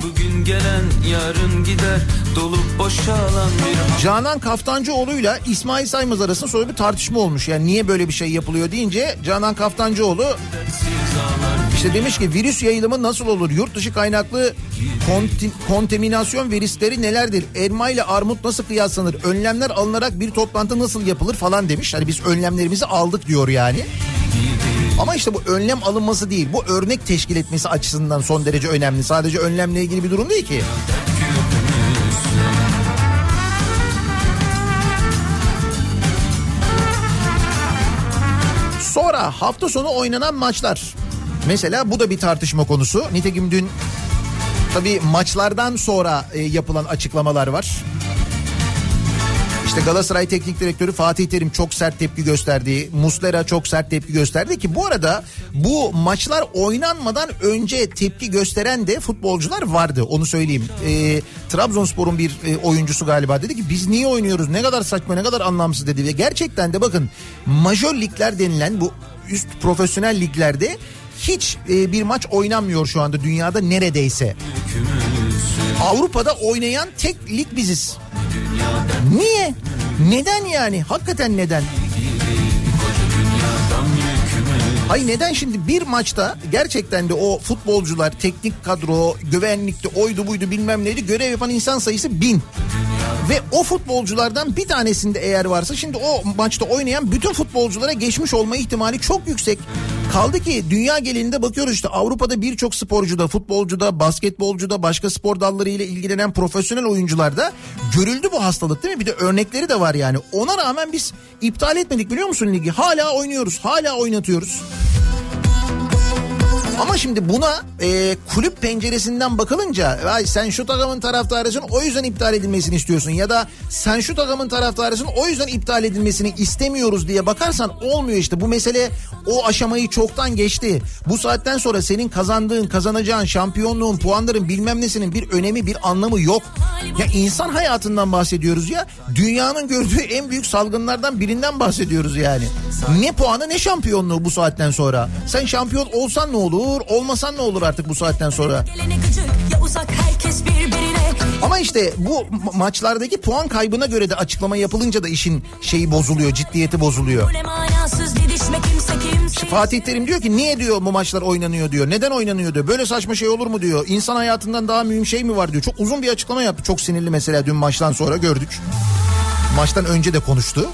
Bugün gelen yarın gider Dolup boşalan bir Canan Kaftancıoğlu'yla İsmail Saymaz arasında sonra bir tartışma olmuş. Yani niye böyle bir şey yapılıyor deyince Canan Kaftancıoğlu habersiz ağlar işte demiş ki virüs yayılımı nasıl olur? Yurt dışı kaynaklı kontaminasyon ve riskleri nelerdir? Elma ile armut nasıl kıyaslanır? Önlemler alınarak bir toplantı nasıl yapılır falan demiş. Hani biz önlemlerimizi aldık diyor yani. Ama işte bu önlem alınması değil. Bu örnek teşkil etmesi açısından son derece önemli. Sadece önlemle ilgili bir durum değil ki. Sonra hafta sonu oynanan maçlar. Mesela bu da bir tartışma konusu. Nitekim dün tabii maçlardan sonra e, yapılan açıklamalar var. İşte Galatasaray Teknik Direktörü Fatih Terim çok sert tepki gösterdi. Muslera çok sert tepki gösterdi ki bu arada bu maçlar oynanmadan önce tepki gösteren de futbolcular vardı onu söyleyeyim. E, Trabzonspor'un bir e, oyuncusu galiba dedi ki biz niye oynuyoruz ne kadar saçma ne kadar anlamsız dedi. Ve gerçekten de bakın majör ligler denilen bu üst profesyonel liglerde hiç e, bir maç oynanmıyor şu anda dünyada neredeyse. Avrupa'da oynayan tek lig biziz. Niye? Neden yani? Hakikaten neden? Hayır neden şimdi bir maçta gerçekten de o futbolcular, teknik kadro, güvenlikte oydu buydu bilmem neydi görev yapan insan sayısı bin. Ve o futbolculardan bir tanesinde eğer varsa şimdi o maçta oynayan bütün futbolculara geçmiş olma ihtimali çok yüksek. Kaldı ki dünya genelinde bakıyoruz işte Avrupa'da birçok sporcuda, futbolcuda, basketbolcuda, başka spor dalları ile ilgilenen profesyonel oyuncularda görüldü bu hastalık değil mi? Bir de örnekleri de var yani. Ona rağmen biz iptal etmedik biliyor musun ligi? Hala oynuyoruz, hala oynatıyoruz. Ama şimdi buna e, kulüp penceresinden bakılınca Ay sen şu takımın taraftarısın o yüzden iptal edilmesini istiyorsun ya da sen şu takımın taraftarısın o yüzden iptal edilmesini istemiyoruz diye bakarsan olmuyor işte bu mesele o aşamayı çoktan geçti. Bu saatten sonra senin kazandığın kazanacağın şampiyonluğun puanların bilmem nesinin bir önemi bir anlamı yok. Ya insan hayatından bahsediyoruz ya dünyanın gördüğü en büyük salgınlardan birinden bahsediyoruz yani. Ne puanı ne şampiyonluğu bu saatten sonra. Sen şampiyon olsan ne olur olmasan ne olur artık bu saatten sonra. Ama işte bu ma- maçlardaki puan kaybına göre de açıklama yapılınca da işin şeyi bozuluyor, ciddiyeti bozuluyor. Kimse Fatih Terim diyor ki niye diyor bu maçlar oynanıyor diyor. Neden oynanıyor diyor. Böyle saçma şey olur mu diyor. İnsan hayatından daha mühim şey mi var diyor. Çok uzun bir açıklama yaptı. Çok sinirli mesela dün maçtan sonra gördük. Maçtan önce de konuştu.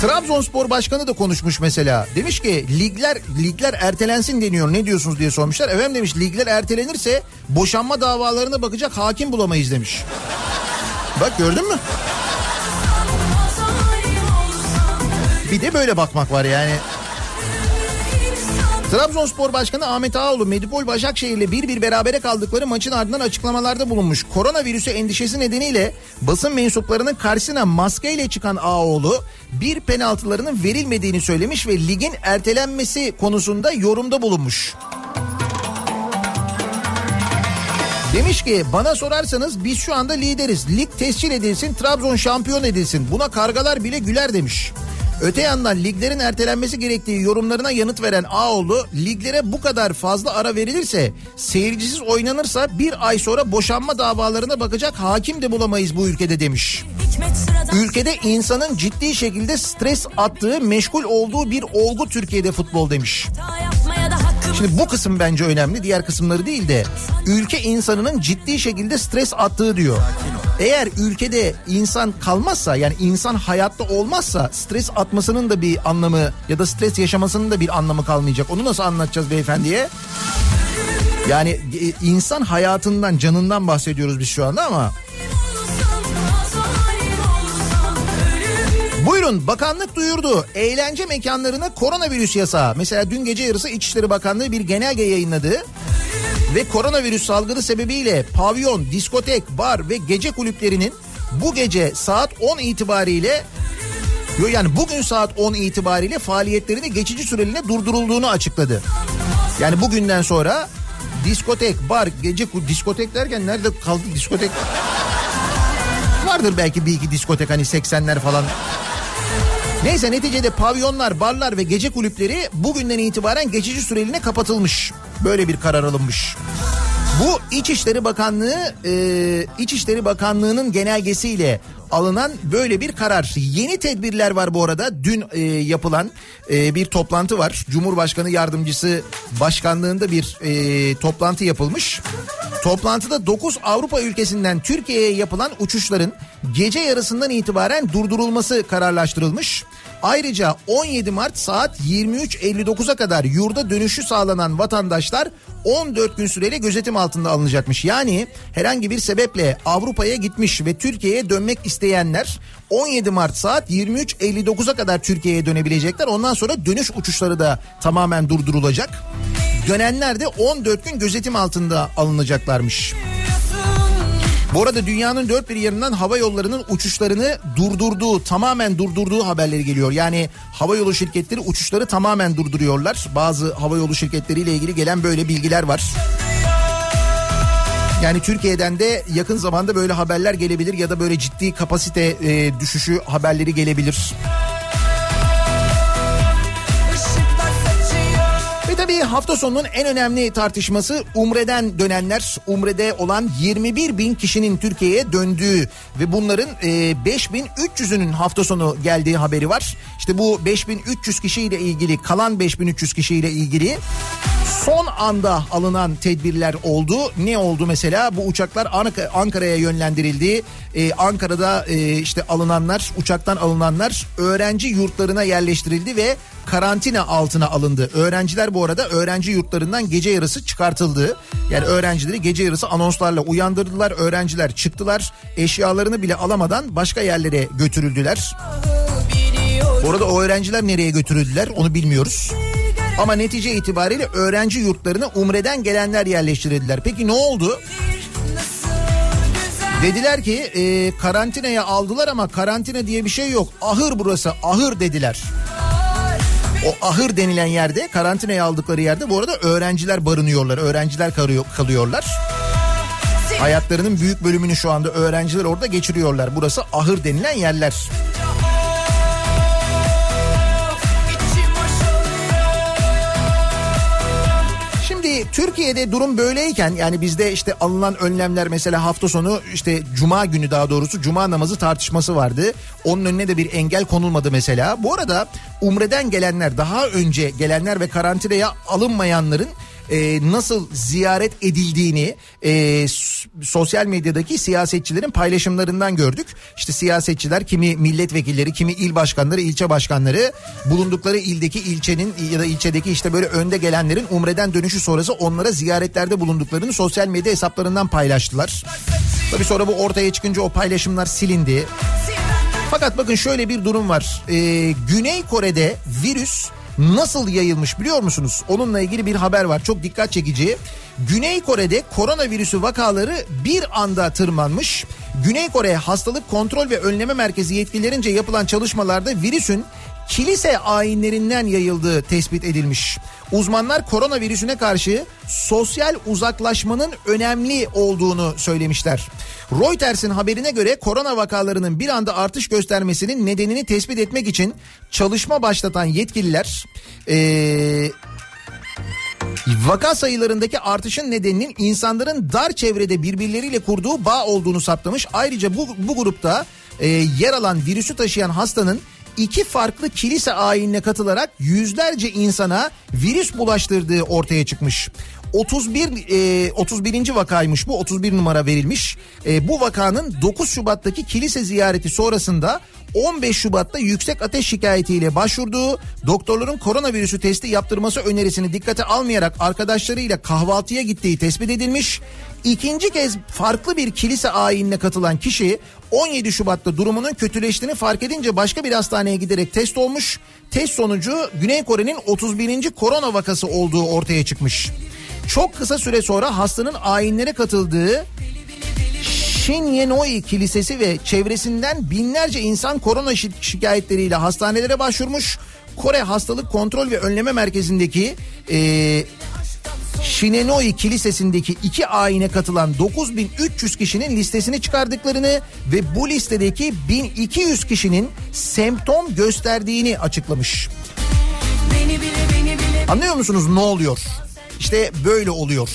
Trabzonspor Başkanı da konuşmuş mesela. Demiş ki ligler ligler ertelensin deniyor. Ne diyorsunuz diye sormuşlar. Efendim demiş ligler ertelenirse boşanma davalarına bakacak hakim bulamayız demiş. Bak gördün mü? Bir de böyle bakmak var yani. Trabzonspor Başkanı Ahmet Ağaoğlu Medipol Başakşehir'le bir bir berabere kaldıkları maçın ardından açıklamalarda bulunmuş. Koronavirüsü endişesi nedeniyle basın mensuplarının karşısına maskeyle çıkan Ağaoğlu bir penaltılarının verilmediğini söylemiş ve ligin ertelenmesi konusunda yorumda bulunmuş. Demiş ki bana sorarsanız biz şu anda lideriz. Lig tescil edilsin, Trabzon şampiyon edilsin. Buna kargalar bile güler demiş. Öte yandan liglerin ertelenmesi gerektiği yorumlarına yanıt veren Ağoğlu liglere bu kadar fazla ara verilirse seyircisiz oynanırsa bir ay sonra boşanma davalarına bakacak hakim de bulamayız bu ülkede demiş. Ülkede insanın ciddi şekilde stres attığı meşgul olduğu bir olgu Türkiye'de futbol demiş. hata Şimdi bu kısım bence önemli diğer kısımları değil de ülke insanının ciddi şekilde stres attığı diyor. Eğer ülkede insan kalmazsa yani insan hayatta olmazsa stres atmasının da bir anlamı ya da stres yaşamasının da bir anlamı kalmayacak. Onu nasıl anlatacağız beyefendiye? Yani e, insan hayatından canından bahsediyoruz biz şu anda ama Buyurun bakanlık duyurdu. Eğlence mekanlarına koronavirüs yasağı. Mesela dün gece yarısı İçişleri Bakanlığı bir genelge yayınladı. Ve koronavirüs salgını sebebiyle pavyon, diskotek, bar ve gece kulüplerinin bu gece saat 10 itibariyle yani bugün saat 10 itibariyle faaliyetlerini geçici süreliğine durdurulduğunu açıkladı. Yani bugünden sonra diskotek, bar, gece diskotek derken nerede kaldı diskotek? Vardır belki bir iki diskotek hani 80'ler falan. Neyse neticede pavyonlar, barlar ve gece kulüpleri bugünden itibaren geçici süreliğine kapatılmış. Böyle bir karar alınmış. Bu İçişleri Bakanlığı, e, İçişleri Bakanlığı'nın genelgesiyle alınan böyle bir karar. Yeni tedbirler var bu arada. Dün e, yapılan e, bir toplantı var. Cumhurbaşkanı Yardımcısı Başkanlığında bir e, toplantı yapılmış. Toplantıda 9 Avrupa ülkesinden Türkiye'ye yapılan uçuşların gece yarısından itibaren durdurulması kararlaştırılmış. Ayrıca 17 Mart saat 23.59'a kadar yurda dönüşü sağlanan vatandaşlar 14 gün süreyle gözetim altında alınacakmış. Yani herhangi bir sebeple Avrupa'ya gitmiş ve Türkiye'ye dönmek isteyenler 17 Mart saat 23.59'a kadar Türkiye'ye dönebilecekler. Ondan sonra dönüş uçuşları da tamamen durdurulacak. Dönenler de 14 gün gözetim altında alınacaklarmış. Bu arada dünyanın dört bir yerinden hava yollarının uçuşlarını durdurduğu, tamamen durdurduğu haberleri geliyor. Yani hava yolu şirketleri uçuşları tamamen durduruyorlar. Bazı hava yolu şirketleriyle ilgili gelen böyle bilgiler var. Yani Türkiye'den de yakın zamanda böyle haberler gelebilir ya da böyle ciddi kapasite e, düşüşü haberleri gelebilir. Ve tabii hafta sonunun en önemli tartışması Umre'den dönenler. Umre'de olan 21 bin kişinin Türkiye'ye döndüğü ve bunların e, 5300'ünün hafta sonu geldiği haberi var. İşte bu 5300 kişiyle ilgili kalan 5300 kişiyle ilgili son anda alınan tedbirler oldu. Ne oldu mesela? Bu uçaklar Ank- Ankara'ya yönlendirildi. Ee, Ankara'da e, işte alınanlar, uçaktan alınanlar öğrenci yurtlarına yerleştirildi ve karantina altına alındı. Öğrenciler bu arada öğrenci yurtlarından gece yarısı çıkartıldı. Yani öğrencileri gece yarısı anonslarla uyandırdılar. Öğrenciler çıktılar. Eşyalarını bile alamadan başka yerlere götürüldüler. Bu arada o öğrenciler nereye götürüldüler onu bilmiyoruz. Ama netice itibariyle öğrenci yurtlarına umreden gelenler yerleştirildiler. Peki ne oldu? Dediler ki e, karantinaya aldılar ama karantina diye bir şey yok. Ahır burası ahır dediler. O ahır denilen yerde karantinaya aldıkları yerde bu arada öğrenciler barınıyorlar. Öğrenciler kalıyor, kalıyorlar. Hayatlarının büyük bölümünü şu anda öğrenciler orada geçiriyorlar. Burası ahır denilen yerler. Türkiye'de durum böyleyken yani bizde işte alınan önlemler mesela hafta sonu işte cuma günü daha doğrusu cuma namazı tartışması vardı. Onun önüne de bir engel konulmadı mesela. Bu arada umreden gelenler daha önce gelenler ve karantinaya alınmayanların e, nasıl ziyaret edildiğini e, sosyal medyadaki siyasetçilerin paylaşımlarından gördük. İşte siyasetçiler kimi milletvekilleri, kimi il başkanları, ilçe başkanları bulundukları ildeki ilçenin ya da ilçedeki işte böyle önde gelenlerin umreden dönüşü sonrası onlara ziyaretlerde bulunduklarını sosyal medya hesaplarından paylaştılar. Tabii sonra bu ortaya çıkınca o paylaşımlar silindi. Fakat bakın şöyle bir durum var. Ee, Güney Kore'de virüs nasıl yayılmış biliyor musunuz? Onunla ilgili bir haber var. Çok dikkat çekici. Güney Kore'de koronavirüsü vakaları bir anda tırmanmış. Güney Kore Hastalık Kontrol ve Önleme Merkezi yetkililerince yapılan çalışmalarda virüsün kilise ayinlerinden yayıldığı tespit edilmiş. Uzmanlar koronavirüsüne karşı sosyal uzaklaşmanın önemli olduğunu söylemişler. Reuters'in haberine göre korona vakalarının bir anda artış göstermesinin nedenini tespit etmek için çalışma başlatan yetkililer eee Vaka sayılarındaki artışın nedeninin insanların dar çevrede birbirleriyle kurduğu bağ olduğunu saptamış. Ayrıca bu, bu grupta e, yer alan virüsü taşıyan hastanın iki farklı kilise ayinine katılarak yüzlerce insana virüs bulaştırdığı ortaya çıkmış. 31 e, 31. vakaymış bu 31 numara verilmiş. E, bu vakanın 9 Şubat'taki kilise ziyareti sonrasında 15 Şubat'ta yüksek ateş şikayetiyle başvurduğu doktorların koronavirüsü testi yaptırması önerisini dikkate almayarak arkadaşlarıyla kahvaltıya gittiği tespit edilmiş. İkinci kez farklı bir kilise ayinine katılan kişi 17 Şubat'ta durumunun kötüleştiğini fark edince başka bir hastaneye giderek test olmuş. Test sonucu Güney Kore'nin 31. korona vakası olduğu ortaya çıkmış. Çok kısa süre sonra hastanın ayinlere katıldığı Shinyenoi Kilisesi ve çevresinden binlerce insan korona şi- şikayetleriyle hastanelere başvurmuş. Kore Hastalık Kontrol ve Önleme Merkezi'ndeki e, Shinenoi Kilisesi'ndeki iki ayine katılan 9300 kişinin listesini çıkardıklarını ve bu listedeki 1200 kişinin semptom gösterdiğini açıklamış. Anlıyor musunuz ne oluyor? İşte böyle oluyor.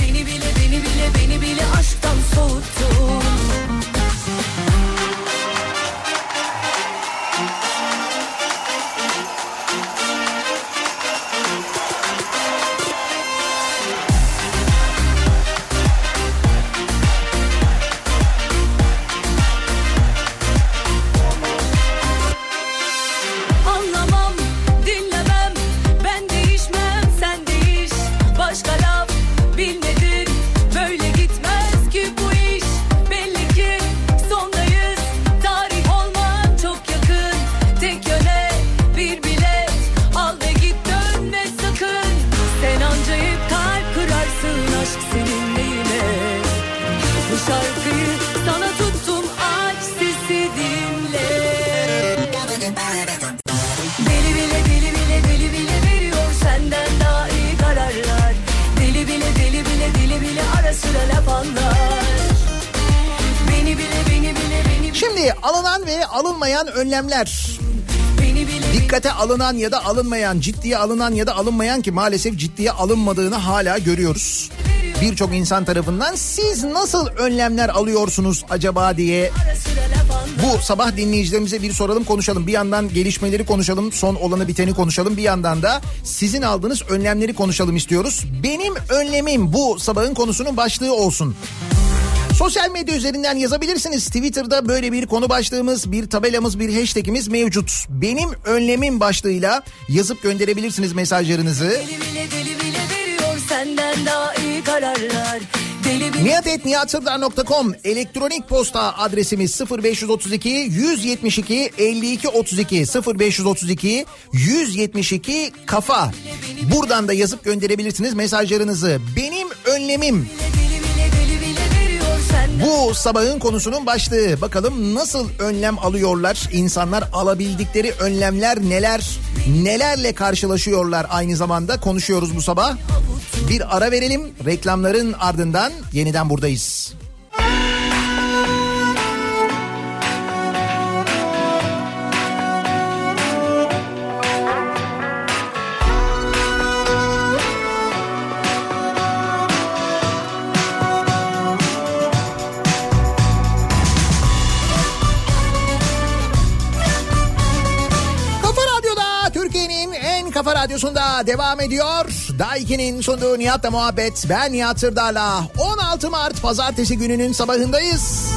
beni bile beni bile beni bile aşktan soğuttun. Alınan ve alınmayan önlemler. Dikkate alınan ya da alınmayan, ciddiye alınan ya da alınmayan ki maalesef ciddiye alınmadığını hala görüyoruz. Birçok insan tarafından siz nasıl önlemler alıyorsunuz acaba diye bu sabah dinleyicilerimize bir soralım konuşalım. Bir yandan gelişmeleri konuşalım, son olanı biteni konuşalım. Bir yandan da sizin aldığınız önlemleri konuşalım istiyoruz. Benim önlemim bu sabahın konusunun başlığı olsun. Sosyal medya üzerinden yazabilirsiniz. Twitter'da böyle bir konu başlığımız, bir tabelamız, bir hashtagimiz mevcut. Benim önlemim başlığıyla yazıp gönderebilirsiniz mesajlarınızı. Deli bile deli bile veriyor senden daha iyi kararlar Nihatetnihatsırdar.com elektronik posta adresimiz 0532 172 52 32 0532 172 kafa. Buradan da yazıp gönderebilirsiniz mesajlarınızı. Benim önlemim bu sabahın konusunun başlığı. Bakalım nasıl önlem alıyorlar? İnsanlar alabildikleri önlemler neler? Nelerle karşılaşıyorlar aynı zamanda konuşuyoruz bu sabah. Bir ara verelim. Reklamların ardından yeniden buradayız. Radyosunda devam ediyor. Daiki'nin sunduğu Nihat'la muhabbet. Ben Nihat Sırdar'la 16 Mart pazartesi gününün sabahındayız.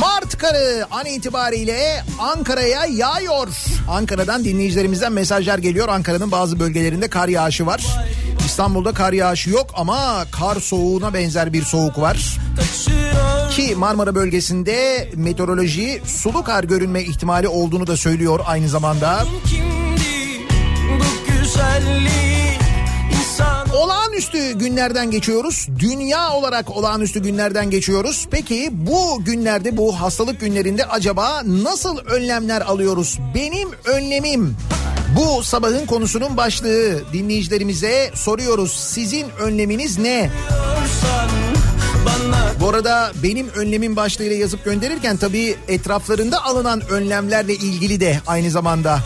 Mart karı an itibariyle Ankara'ya yağıyor. Ankara'dan dinleyicilerimizden mesajlar geliyor. Ankara'nın bazı bölgelerinde kar yağışı var. İstanbul'da kar yağışı yok ama kar soğuğuna benzer bir soğuk var. Ki Marmara bölgesinde meteoroloji sulu kar görünme ihtimali olduğunu da söylüyor aynı zamanda. Kimdi insan Olağanüstü günlerden geçiyoruz. Dünya olarak olağanüstü günlerden geçiyoruz. Peki bu günlerde bu hastalık günlerinde acaba nasıl önlemler alıyoruz? Benim önlemim bu sabahın konusunun başlığı. Dinleyicilerimize soruyoruz. Sizin önleminiz ne? Bu arada benim önlemim başlığıyla yazıp gönderirken tabii etraflarında alınan önlemlerle ilgili de aynı zamanda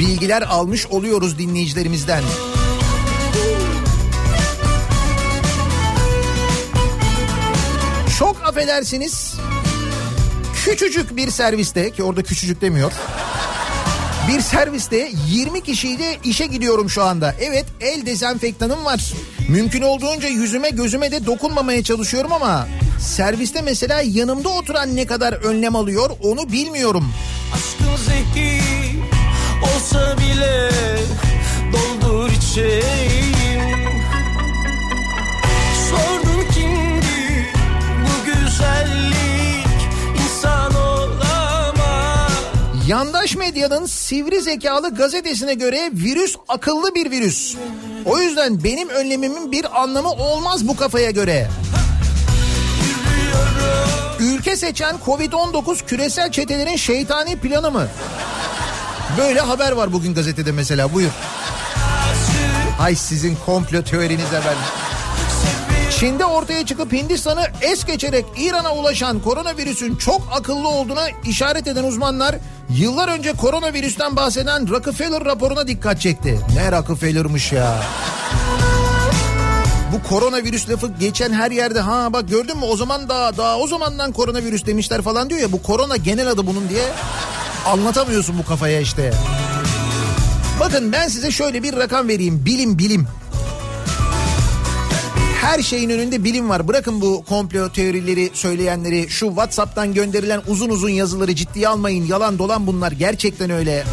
bilgiler almış oluyoruz dinleyicilerimizden. Çok affedersiniz. Küçücük bir serviste ki orada küçücük demiyor. Bir serviste 20 kişiyle işe gidiyorum şu anda. Evet el dezenfektanım var. Mümkün olduğunca yüzüme gözüme de dokunmamaya çalışıyorum ama serviste mesela yanımda oturan ne kadar önlem alıyor onu bilmiyorum. aşkın zehir olsa bile doldur içeyim Sordun kimdi bu güzellik insan olamaz Yandaş medyanın sivri zekalı gazetesine göre virüs akıllı bir virüs. O yüzden benim önlemimin bir anlamı olmaz bu kafaya göre. Ülke seçen Covid-19 küresel çetelerin şeytani planı mı? Böyle haber var bugün gazetede mesela buyur. Hay sizin komplo teorinize ben. Çin'de ortaya çıkıp Hindistan'ı es geçerek İran'a ulaşan koronavirüsün çok akıllı olduğuna işaret eden uzmanlar yıllar önce koronavirüsten bahseden Rockefeller raporuna dikkat çekti. Ne Rockefeller'mış ya. Bu koronavirüs lafı geçen her yerde ha bak gördün mü o zaman daha daha o zamandan koronavirüs demişler falan diyor ya bu korona genel adı bunun diye anlatamıyorsun bu kafaya işte. Bakın ben size şöyle bir rakam vereyim bilim bilim. Her şeyin önünde bilim var. Bırakın bu komplo teorileri söyleyenleri, şu WhatsApp'tan gönderilen uzun uzun yazıları ciddiye almayın. Yalan dolan bunlar. Gerçekten öyle.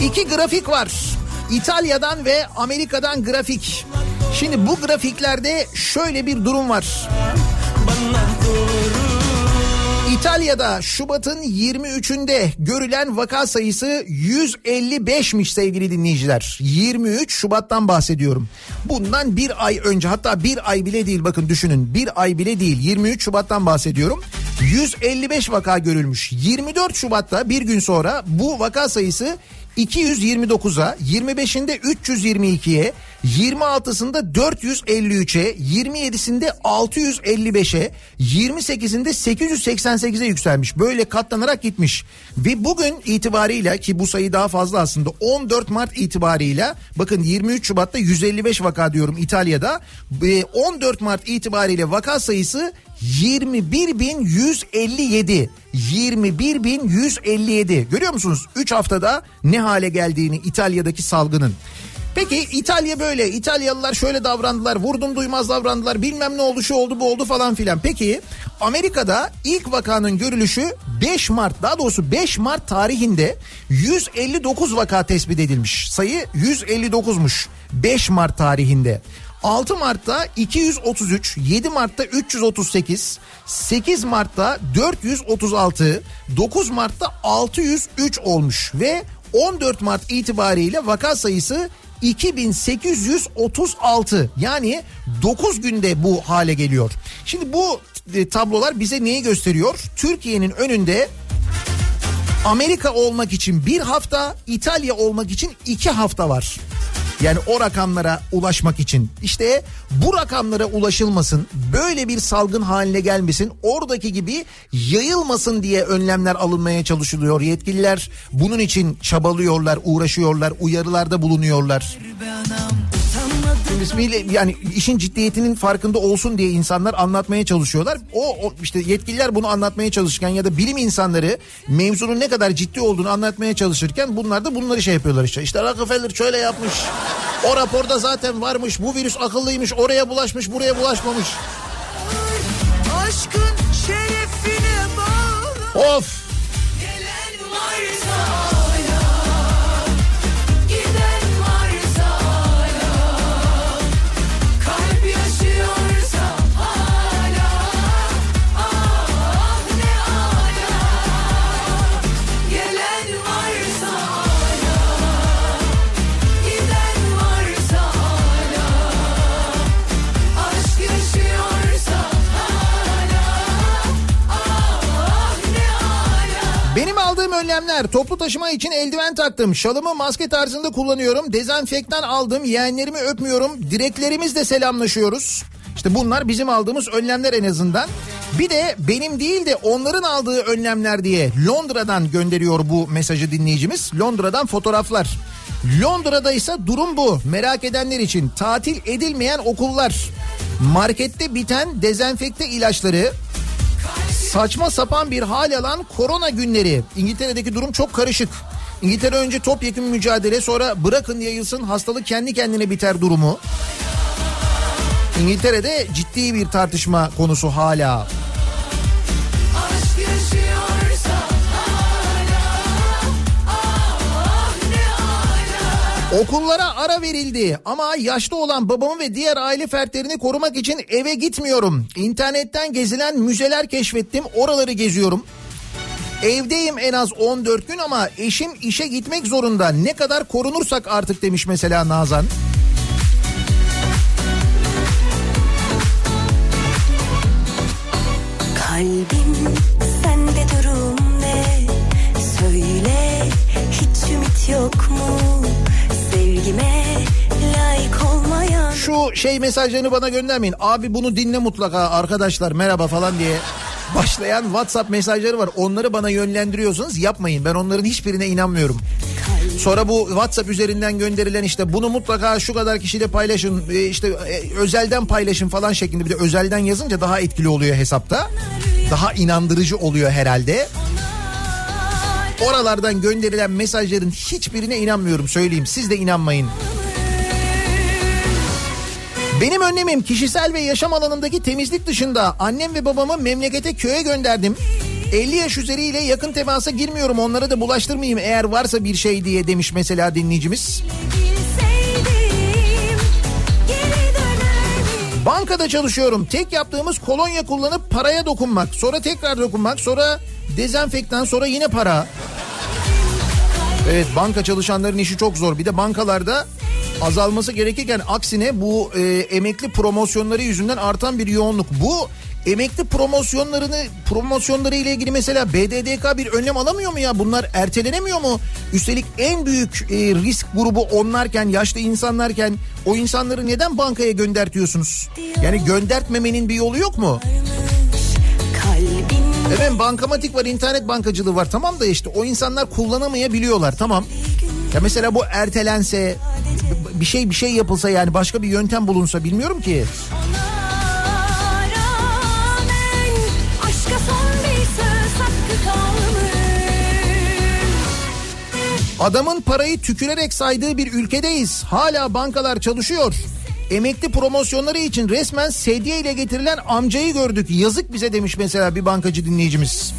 İki grafik var. İtalya'dan ve Amerika'dan grafik. Şimdi bu grafiklerde şöyle bir durum var. İtalya'da Şubat'ın 23'ünde görülen vaka sayısı 155'miş sevgili dinleyiciler. 23 Şubat'tan bahsediyorum. Bundan bir ay önce hatta bir ay bile değil bakın düşünün bir ay bile değil 23 Şubat'tan bahsediyorum. 155 vaka görülmüş. 24 Şubat'ta bir gün sonra bu vaka sayısı 229'a, 25'inde 322'ye, 26'sında 453'e, 27'sinde 655'e, 28'inde 888'e yükselmiş. Böyle katlanarak gitmiş. Ve bugün itibarıyla ki bu sayı daha fazla aslında 14 Mart itibarıyla bakın 23 Şubat'ta 155 vaka diyorum İtalya'da. Ve 14 Mart itibariyle vaka sayısı 21.157 21.157 görüyor musunuz 3 haftada ne hale geldiğini İtalya'daki salgının. Peki İtalya böyle İtalyalılar şöyle davrandılar vurdum duymaz davrandılar bilmem ne oldu şu oldu bu oldu falan filan. Peki Amerika'da ilk vakanın görülüşü 5 Mart daha doğrusu 5 Mart tarihinde 159 vaka tespit edilmiş. Sayı 159'muş 5 Mart tarihinde. 6 Mart'ta 233, 7 Mart'ta 338, 8 Mart'ta 436, 9 Mart'ta 603 olmuş ve 14 Mart itibariyle vaka sayısı 2836 yani 9 günde bu hale geliyor. Şimdi bu e, tablolar bize neyi gösteriyor? Türkiye'nin önünde Amerika olmak için bir hafta, İtalya olmak için iki hafta var. Yani o rakamlara ulaşmak için işte bu rakamlara ulaşılmasın böyle bir salgın haline gelmesin oradaki gibi yayılmasın diye önlemler alınmaya çalışılıyor. Yetkililer bunun için çabalıyorlar uğraşıyorlar uyarılarda bulunuyorlar. İsmiyle yani işin ciddiyetinin farkında olsun diye insanlar anlatmaya çalışıyorlar. O, o işte yetkililer bunu anlatmaya çalışırken ya da bilim insanları mevzunun ne kadar ciddi olduğunu anlatmaya çalışırken bunlar da bunları şey yapıyorlar işte. İşte Rockefeller şöyle yapmış. O raporda zaten varmış. Bu virüs akıllıymış. Oraya bulaşmış, buraya bulaşmamış. Aşkın şerefine bağlı Of! Önlemler toplu taşıma için eldiven taktım. Şalımı maske tarzında kullanıyorum. Dezenfektan aldım. Yeğenlerimi öpmüyorum. Direklerimizle selamlaşıyoruz. İşte bunlar bizim aldığımız önlemler en azından. Bir de benim değil de onların aldığı önlemler diye Londra'dan gönderiyor bu mesajı dinleyicimiz. Londra'dan fotoğraflar. Londra'da ise durum bu. Merak edenler için tatil edilmeyen okullar, markette biten dezenfekte ilaçları, saçma sapan bir hal alan korona günleri. İngiltere'deki durum çok karışık. İngiltere önce topyekun mücadele sonra bırakın yayılsın hastalık kendi kendine biter durumu. İngiltere'de ciddi bir tartışma konusu hala. Aşk yaşıyorsa Okullara ara verildi ama yaşlı olan babamı ve diğer aile fertlerini korumak için eve gitmiyorum. İnternetten gezilen müzeler keşfettim oraları geziyorum. Evdeyim en az 14 gün ama eşim işe gitmek zorunda. Ne kadar korunursak artık demiş mesela Nazan. Kalbim sende durum ne? Söyle hiç ümit yok mu? Sevgime layık olmayan Şu şey mesajlarını bana göndermeyin. Abi bunu dinle mutlaka arkadaşlar merhaba falan diye başlayan WhatsApp mesajları var. Onları bana yönlendiriyorsanız yapmayın. Ben onların hiçbirine inanmıyorum. Sonra bu WhatsApp üzerinden gönderilen işte bunu mutlaka şu kadar kişiyle paylaşın e, işte e, özelden paylaşın falan şeklinde bir de özelden yazınca daha etkili oluyor hesapta. Daha inandırıcı oluyor herhalde. Oralardan gönderilen mesajların hiçbirine inanmıyorum söyleyeyim. Siz de inanmayın. Benim önlemim kişisel ve yaşam alanındaki temizlik dışında annem ve babamı memlekete köye gönderdim. 50 yaş üzeriyle yakın temasa girmiyorum onlara da bulaştırmayayım eğer varsa bir şey diye demiş mesela dinleyicimiz. Bankada çalışıyorum. Tek yaptığımız kolonya kullanıp paraya dokunmak. Sonra tekrar dokunmak. Sonra dezenfektan sonra yine para. Evet banka çalışanların işi çok zor. Bir de bankalarda azalması gerekirken aksine bu e, emekli promosyonları yüzünden artan bir yoğunluk. Bu emekli promosyonlarını promosyonları ile ilgili mesela BDDK bir önlem alamıyor mu ya? Bunlar ertelenemiyor mu? Üstelik en büyük e, risk grubu onlarken, yaşlı insanlarken o insanları neden bankaya göndertiyorsunuz? Yani göndertmemenin bir yolu yok mu? Kalbin Evet bankamatik var, internet bankacılığı var. Tamam da işte o insanlar kullanamayabiliyorlar. Tamam. Ya mesela bu ertelense bir şey bir şey yapılsa yani başka bir yöntem bulunsa bilmiyorum ki. Adamın parayı tükürerek saydığı bir ülkedeyiz. Hala bankalar çalışıyor. Emekli promosyonları için resmen sedye ile getirilen amcayı gördük. Yazık bize demiş mesela bir bankacı dinleyicimiz.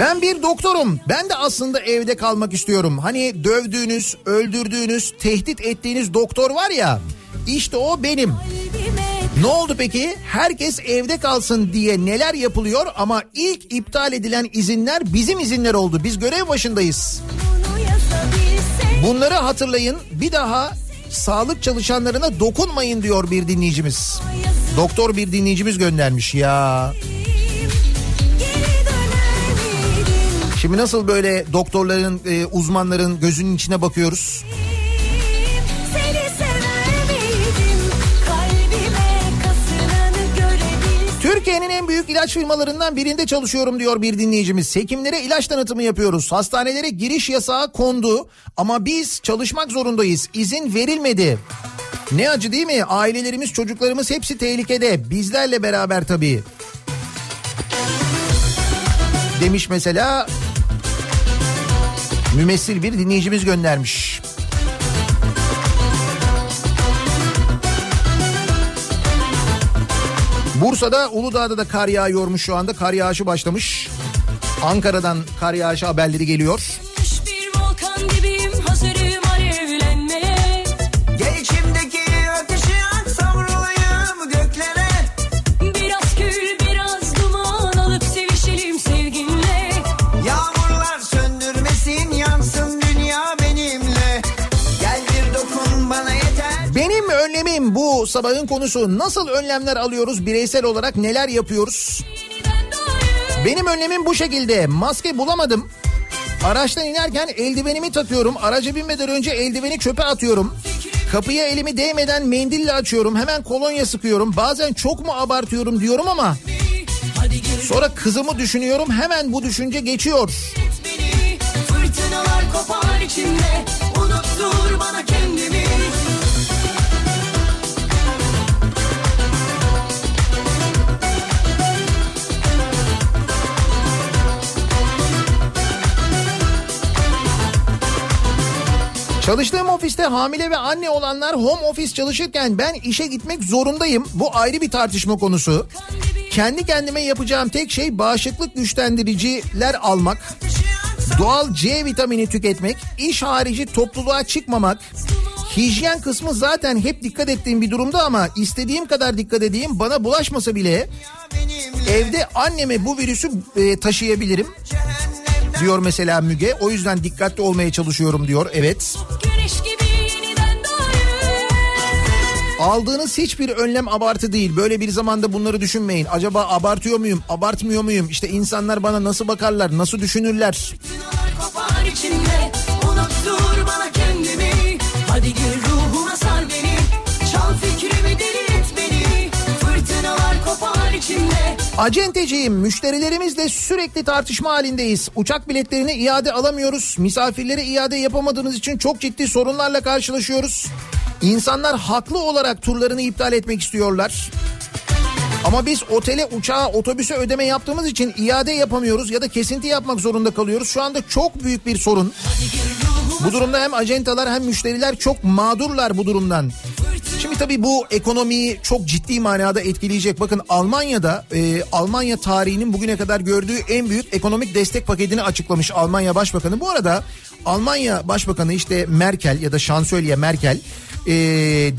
Bilebilseydim doktorum. Ben de aslında evde kalmak istiyorum. Hani dövdüğünüz, öldürdüğünüz, tehdit ettiğiniz doktor var ya. İşte o benim. Ne oldu peki? Herkes evde kalsın diye neler yapılıyor ama ilk iptal edilen izinler bizim izinler oldu. Biz görev başındayız. Bunları hatırlayın. Bir daha sağlık çalışanlarına dokunmayın diyor bir dinleyicimiz. Doktor bir dinleyicimiz göndermiş ya. Şimdi nasıl böyle doktorların, e, uzmanların gözünün içine bakıyoruz. Türkiye'nin en büyük ilaç firmalarından birinde çalışıyorum diyor bir dinleyicimiz. Hekimlere ilaç tanıtımı yapıyoruz. Hastanelere giriş yasağı kondu ama biz çalışmak zorundayız. İzin verilmedi. Ne acı değil mi? Ailelerimiz, çocuklarımız hepsi tehlikede. Bizlerle beraber tabii. Demiş mesela mümessil bir dinleyicimiz göndermiş. Bursa'da Uludağ'da da kar yağıyormuş şu anda. Kar yağışı başlamış. Ankara'dan kar yağışı haberleri geliyor. Sabahın konusu. Nasıl önlemler alıyoruz bireysel olarak neler yapıyoruz? Benim önlemim bu şekilde. Maske bulamadım. Araçtan inerken eldivenimi takıyorum. Araca binmeden önce eldiveni çöpe atıyorum. Kapıya elimi değmeden mendille açıyorum. Hemen kolonya sıkıyorum. Bazen çok mu abartıyorum diyorum ama sonra kızımı düşünüyorum. Hemen bu düşünce geçiyor. Fırtınalar kopar içimde Unuttur bana kendimi Çalıştığım ofiste hamile ve anne olanlar home office çalışırken ben işe gitmek zorundayım. Bu ayrı bir tartışma konusu. Kendi kendime yapacağım tek şey bağışıklık güçlendiriciler almak. Doğal C vitamini tüketmek, iş harici topluluğa çıkmamak. Hijyen kısmı zaten hep dikkat ettiğim bir durumda ama istediğim kadar dikkat edeyim bana bulaşmasa bile evde anneme bu virüsü e, taşıyabilirim diyor mesela Müge. O yüzden dikkatli olmaya çalışıyorum diyor. Evet. Aldığınız hiçbir önlem abartı değil. Böyle bir zamanda bunları düşünmeyin. Acaba abartıyor muyum, abartmıyor muyum? İşte insanlar bana nasıl bakarlar, nasıl düşünürler? Fırtınalar kopar içimde Unuttur bana kendimi Hadi gir ruhuma sar beni Çal fikrimi deli et beni Fırtınalar kopar içimde Acenteciyim. Müşterilerimizle sürekli tartışma halindeyiz. Uçak biletlerini iade alamıyoruz. Misafirlere iade yapamadığımız için çok ciddi sorunlarla karşılaşıyoruz. İnsanlar haklı olarak turlarını iptal etmek istiyorlar. Ama biz otele, uçağa, otobüse ödeme yaptığımız için iade yapamıyoruz ya da kesinti yapmak zorunda kalıyoruz. Şu anda çok büyük bir sorun. Bu durumda hem acentalar hem müşteriler çok mağdurlar bu durumdan. Şimdi tabii bu ekonomiyi çok ciddi manada etkileyecek. Bakın Almanya'da e, Almanya tarihinin bugüne kadar gördüğü en büyük ekonomik destek paketini açıklamış Almanya Başbakanı. Bu arada Almanya Başbakanı işte Merkel ya da şansölye Merkel e,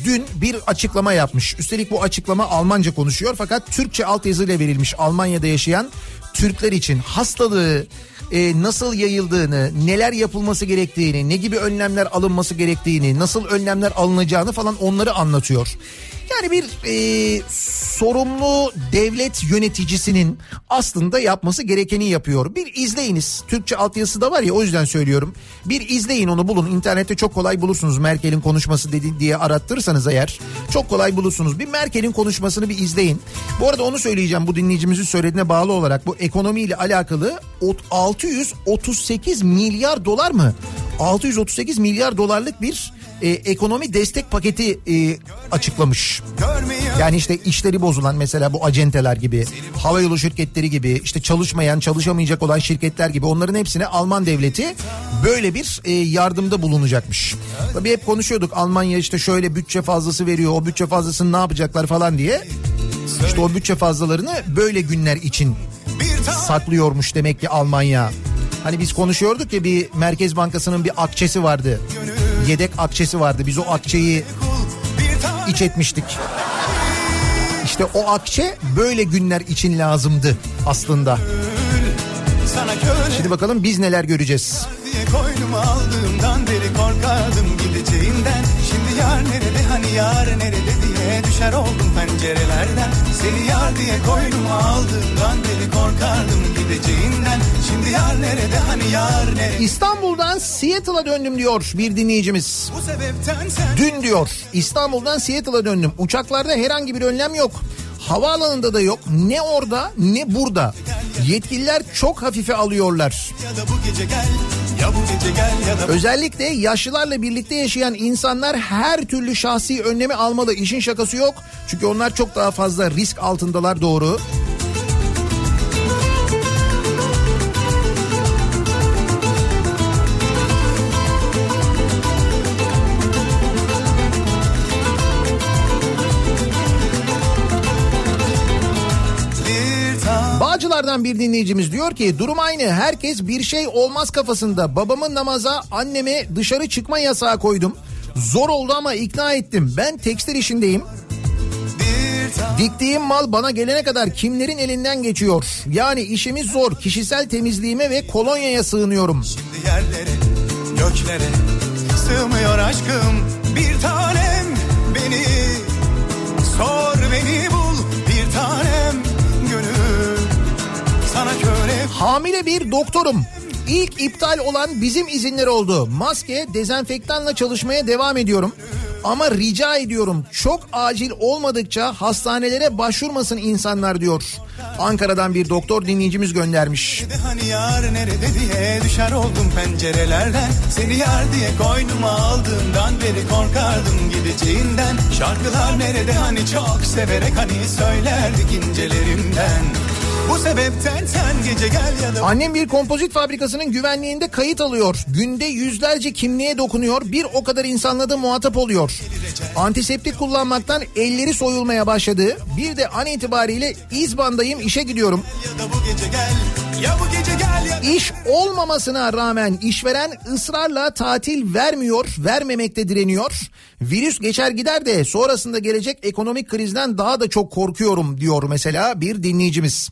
dün bir açıklama yapmış. Üstelik bu açıklama Almanca konuşuyor fakat Türkçe altyazıyla verilmiş Almanya'da yaşayan Türkler için hastalığı e, nasıl yayıldığını, neler yapılması gerektiğini, ne gibi önlemler alınması gerektiğini, nasıl önlemler alınacağını falan onları anlatıyor. Yani bir e, sorumlu devlet yöneticisinin aslında yapması gerekeni yapıyor. Bir izleyiniz. Türkçe altyazısı da var ya o yüzden söylüyorum. Bir izleyin onu bulun. İnternette çok kolay bulursunuz. Merkel'in konuşması dedi diye arattırırsanız eğer çok kolay bulursunuz. Bir Merkel'in konuşmasını bir izleyin. Bu arada onu söyleyeceğim bu dinleyicimizin söylediğine bağlı olarak bu ekonomiyle alakalı 638 milyar dolar mı? 638 milyar dolarlık bir e, ekonomi destek paketi e, açıklamış. Yani işte işleri bozulan mesela bu acenteler gibi, havayolu şirketleri gibi, işte çalışmayan, çalışamayacak olan şirketler gibi onların hepsine Alman devleti böyle bir e, yardımda bulunacakmış. Tabii hep konuşuyorduk Almanya işte şöyle bütçe fazlası veriyor, o bütçe fazlasını ne yapacaklar falan diye. İşte o bütçe fazlalarını böyle günler için saklıyormuş demek ki Almanya. Hani biz konuşuyorduk ya bir Merkez Bankası'nın bir akçesi vardı. Yedek akçesi vardı. Biz o akçeyi iç etmiştik. İşte o akçe böyle günler için lazımdı aslında. Şimdi bakalım biz neler göreceğiz. koynuma aldığımdan beri korkardım gideceğinden Şimdi yar nerede hani yar nerede düşer oldum pencerelerden Seni yar diye koynuma aldığımdan beri korkardım gideceğinden Şimdi yar nerede hani yar nerede İstanbul'dan Seattle'a döndüm diyor bir dinleyicimiz. Dün diyor İstanbul'dan Seattle'a döndüm. Uçaklarda herhangi bir önlem yok. Havaalanında da yok. Ne orada ne burada. Yetkililer çok hafife alıyorlar. Özellikle yaşlılarla birlikte yaşayan insanlar her türlü şahsi önlemi almalı. İşin şakası yok. Çünkü onlar çok daha fazla risk altındalar doğru. bir Bağcılardan bir dinleyicimiz diyor ki durum aynı. Herkes bir şey olmaz kafasında. Babamın namaza anneme dışarı çıkma yasağı koydum. Zor oldu ama ikna ettim. Ben tekstil işindeyim. Diktiğim mal bana gelene kadar kimlerin elinden geçiyor. Yani işimiz zor. Kişisel temizliğime ve kolonyaya sığınıyorum. Şimdi yerlere göklere sığmıyor aşkım bir tanem Hamile bir doktorum. İlk iptal olan bizim izinler oldu. Maske, dezenfektanla çalışmaya devam ediyorum. Ama rica ediyorum çok acil olmadıkça hastanelere başvurmasın insanlar diyor. Ankara'dan bir doktor dinleyicimiz göndermiş. de hani yar nerede diye düşer oldum pencerelerden Seni yar diye koynuma aldığımdan beri korkardım gideceğinden Şarkılar nerede hani çok severek hani söylerdik incelerimden Bu sebepten sen gece gel ya da Annem bir kompozit fabrikasının güvenliğinde kayıt alıyor. Günde yüzlerce kimliğe dokunuyor. Bir o kadar insanla da muhatap oluyor. Antiseptik kullanmaktan elleri soyulmaya başladı. Bir de an itibariyle İzban'dayım işe gidiyorum. İş olmamasına rağmen işveren ısrarla tatil vermiyor, vermemekte direniyor. Virüs geçer gider de sonrasında gelecek ekonomik krizden daha da çok korkuyorum diyor mesela bir dinleyicimiz.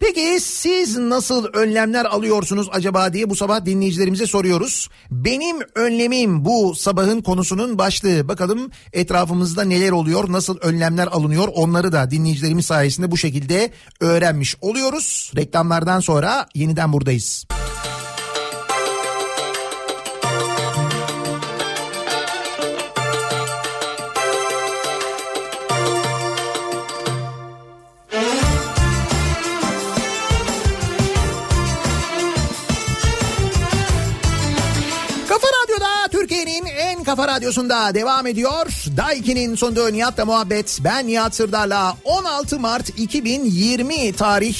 Peki siz nasıl önlemler alıyorsunuz acaba diye bu sabah dinleyicilerimize soruyoruz. Benim önlemim bu sabahın konusunun başlığı. Bakalım etrafımızda neler oluyor, nasıl önlemler alınıyor onları da dinleyicilerimiz sayesinde bu şekilde öğrenmiş oluyoruz. Reklamlardan sonra yeniden buradayız. Kafa kafa radyosunda devam ediyor. Daiki'nin sunduğu Nihat'la muhabbet. Ben Nihat Sırdar'la 16 Mart 2020 tarih.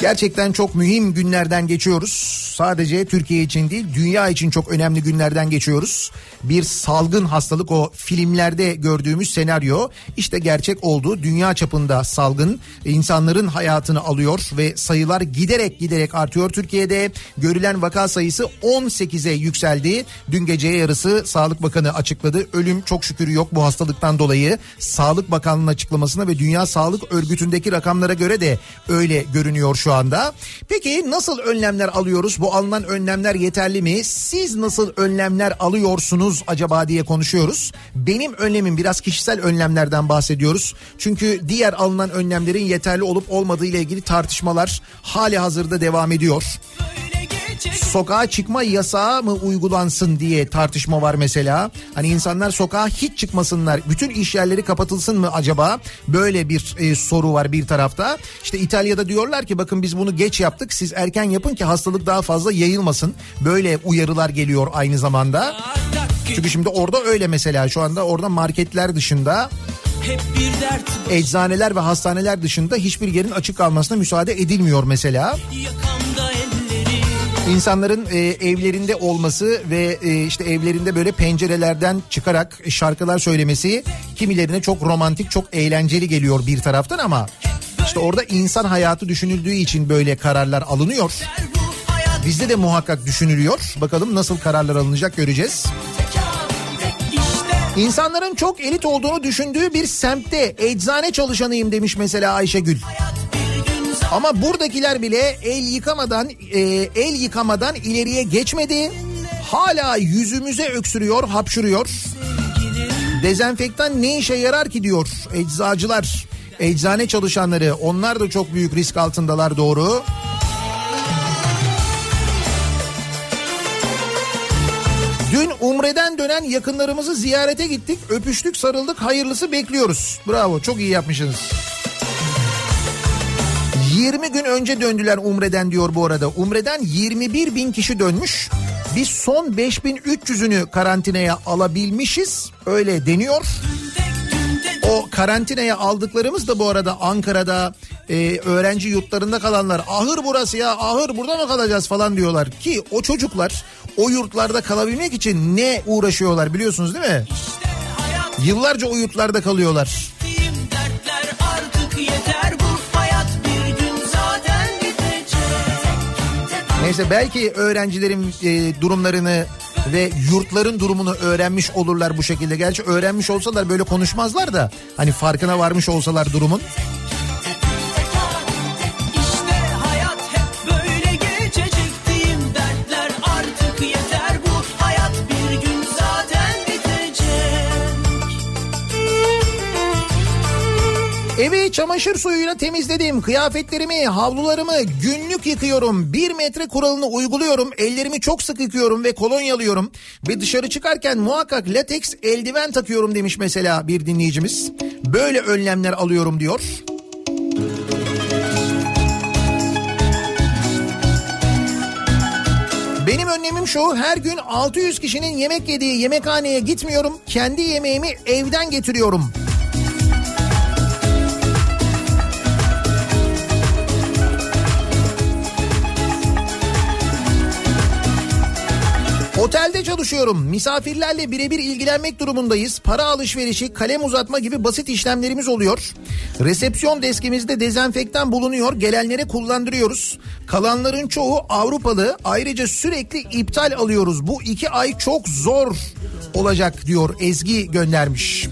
Gerçekten çok mühim günlerden geçiyoruz. Sadece Türkiye için değil dünya için çok önemli günlerden geçiyoruz. Bir salgın hastalık o filmlerde gördüğümüz senaryo işte gerçek oldu. Dünya çapında salgın insanların hayatını alıyor ve sayılar giderek giderek artıyor. Türkiye'de görülen vaka sayısı 18'e yükseldi. Dün geceye yarısı Sağlık Bakanı açıkladı. Ölüm çok şükür yok bu hastalıktan dolayı. Sağlık Bakanlığı'nın açıklamasına ve Dünya Sağlık Örgütü'ndeki rakamlara göre de öyle görünüyor şu anda. Peki nasıl önlemler alıyoruz? Bu alınan önlemler yeterli mi? Siz nasıl önlemler alıyorsunuz acaba diye konuşuyoruz. Benim önlemim biraz kişisel önlemlerden bahsediyoruz. Çünkü diğer alınan önlemlerin yeterli olup olmadığı ile ilgili tartışmalar hali hazırda devam ediyor. Sokağa çıkma yasağı mı uygulansın diye tartışma var mesela. Hani insanlar sokağa hiç çıkmasınlar. Bütün iş yerleri kapatılsın mı acaba? Böyle bir e, soru var bir tarafta. İşte İtalya'da diyorlar ki bakın biz bunu geç yaptık. Siz erken yapın ki hastalık daha fazla yayılmasın. Böyle uyarılar geliyor aynı zamanda. Çünkü şimdi orada öyle mesela şu anda orada marketler dışında eczaneler ve hastaneler dışında hiçbir yerin açık kalmasına müsaade edilmiyor mesela. yakamda İnsanların e, evlerinde olması ve e, işte evlerinde böyle pencerelerden çıkarak şarkılar söylemesi kimilerine çok romantik, çok eğlenceli geliyor bir taraftan ama işte orada insan hayatı düşünüldüğü için böyle kararlar alınıyor. hayat Bizde de muhakkak düşünülüyor. Bakalım nasıl kararlar alınacak göreceğiz. İnsanların çok elit olduğunu düşündüğü bir semtte eczane çalışanıyım demiş mesela Ayşegül. Ama buradakiler bile el yıkamadan e, el yıkamadan ileriye geçmedi. Hala yüzümüze öksürüyor, hapşuruyor. Dezenfektan ne işe yarar ki diyor eczacılar. Eczane çalışanları onlar da çok büyük risk altındalar doğru. Dün Umre'den dönen yakınlarımızı ziyarete gittik. Öpüştük, sarıldık, hayırlısı bekliyoruz. Bravo, çok iyi yapmışsınız. 20 gün önce döndüler Umre'den diyor bu arada. Umre'den 21 bin kişi dönmüş. Biz son 5300'ünü karantinaya alabilmişiz. Öyle deniyor. O karantinaya aldıklarımız da bu arada Ankara'da e, öğrenci yurtlarında kalanlar ahır burası ya ahır burada mı kalacağız falan diyorlar. Ki o çocuklar o yurtlarda kalabilmek için ne uğraşıyorlar biliyorsunuz değil mi? Yıllarca o yurtlarda kalıyorlar. Neyse belki öğrencilerin e, durumlarını ve yurtların durumunu öğrenmiş olurlar bu şekilde. Gerçi öğrenmiş olsalar böyle konuşmazlar da hani farkına varmış olsalar durumun. Evi çamaşır suyuyla temizledim. Kıyafetlerimi, havlularımı günlük yıkıyorum. Bir metre kuralını uyguluyorum. Ellerimi çok sık yıkıyorum ve kolonyalıyorum. Ve dışarı çıkarken muhakkak lateks eldiven takıyorum demiş mesela bir dinleyicimiz. Böyle önlemler alıyorum diyor. Benim önlemim şu her gün 600 kişinin yemek yediği yemekhaneye gitmiyorum. Kendi yemeğimi evden getiriyorum. Otelde çalışıyorum. Misafirlerle birebir ilgilenmek durumundayız. Para alışverişi, kalem uzatma gibi basit işlemlerimiz oluyor. Resepsiyon deskimizde dezenfektan bulunuyor. Gelenlere kullandırıyoruz. Kalanların çoğu Avrupalı. Ayrıca sürekli iptal alıyoruz. Bu iki ay çok zor olacak diyor Ezgi göndermiş.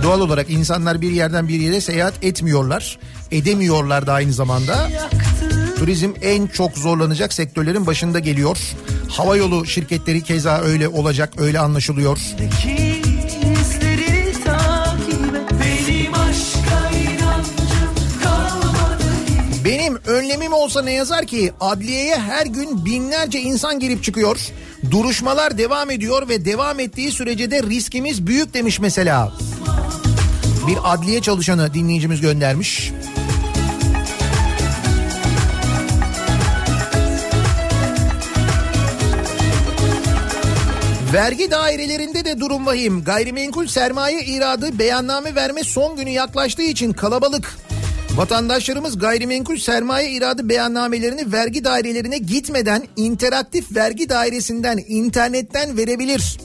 E, Doğal olarak insanlar bir yerden bir yere seyahat etmiyorlar. Edemiyorlar da aynı zamanda. Turizm en çok zorlanacak sektörlerin başında geliyor. Havayolu şirketleri keza öyle olacak, öyle anlaşılıyor. Benim önlemim olsa ne yazar ki adliyeye her gün binlerce insan girip çıkıyor. Duruşmalar devam ediyor ve devam ettiği sürece de riskimiz büyük demiş mesela. Bir adliye çalışanı dinleyicimiz göndermiş. Vergi dairelerinde de durum vahim. Gayrimenkul sermaye iradı beyanname verme son günü yaklaştığı için kalabalık. Vatandaşlarımız gayrimenkul sermaye iradı beyannamelerini vergi dairelerine gitmeden interaktif vergi dairesinden internetten verebilir.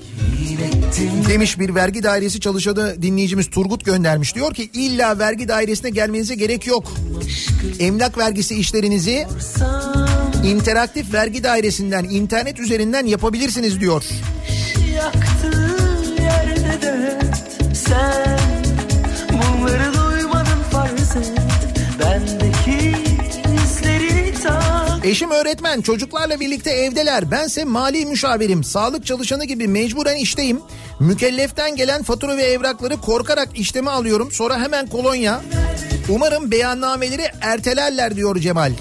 Demiş bir vergi dairesi çalışanı dinleyicimiz Turgut göndermiş. Diyor ki illa vergi dairesine gelmenize gerek yok. Emlak vergisi işlerinizi interaktif vergi dairesinden internet üzerinden yapabilirsiniz diyor. Yaktığın yerde de sen bunları duymadın farz et bendeki Eşim öğretmen çocuklarla birlikte evdeler. Bense mali müşavirim. Sağlık çalışanı gibi mecburen işteyim. Mükelleften gelen fatura ve evrakları korkarak işleme alıyorum. Sonra hemen kolonya. Umarım beyannameleri ertelerler diyor Cemal.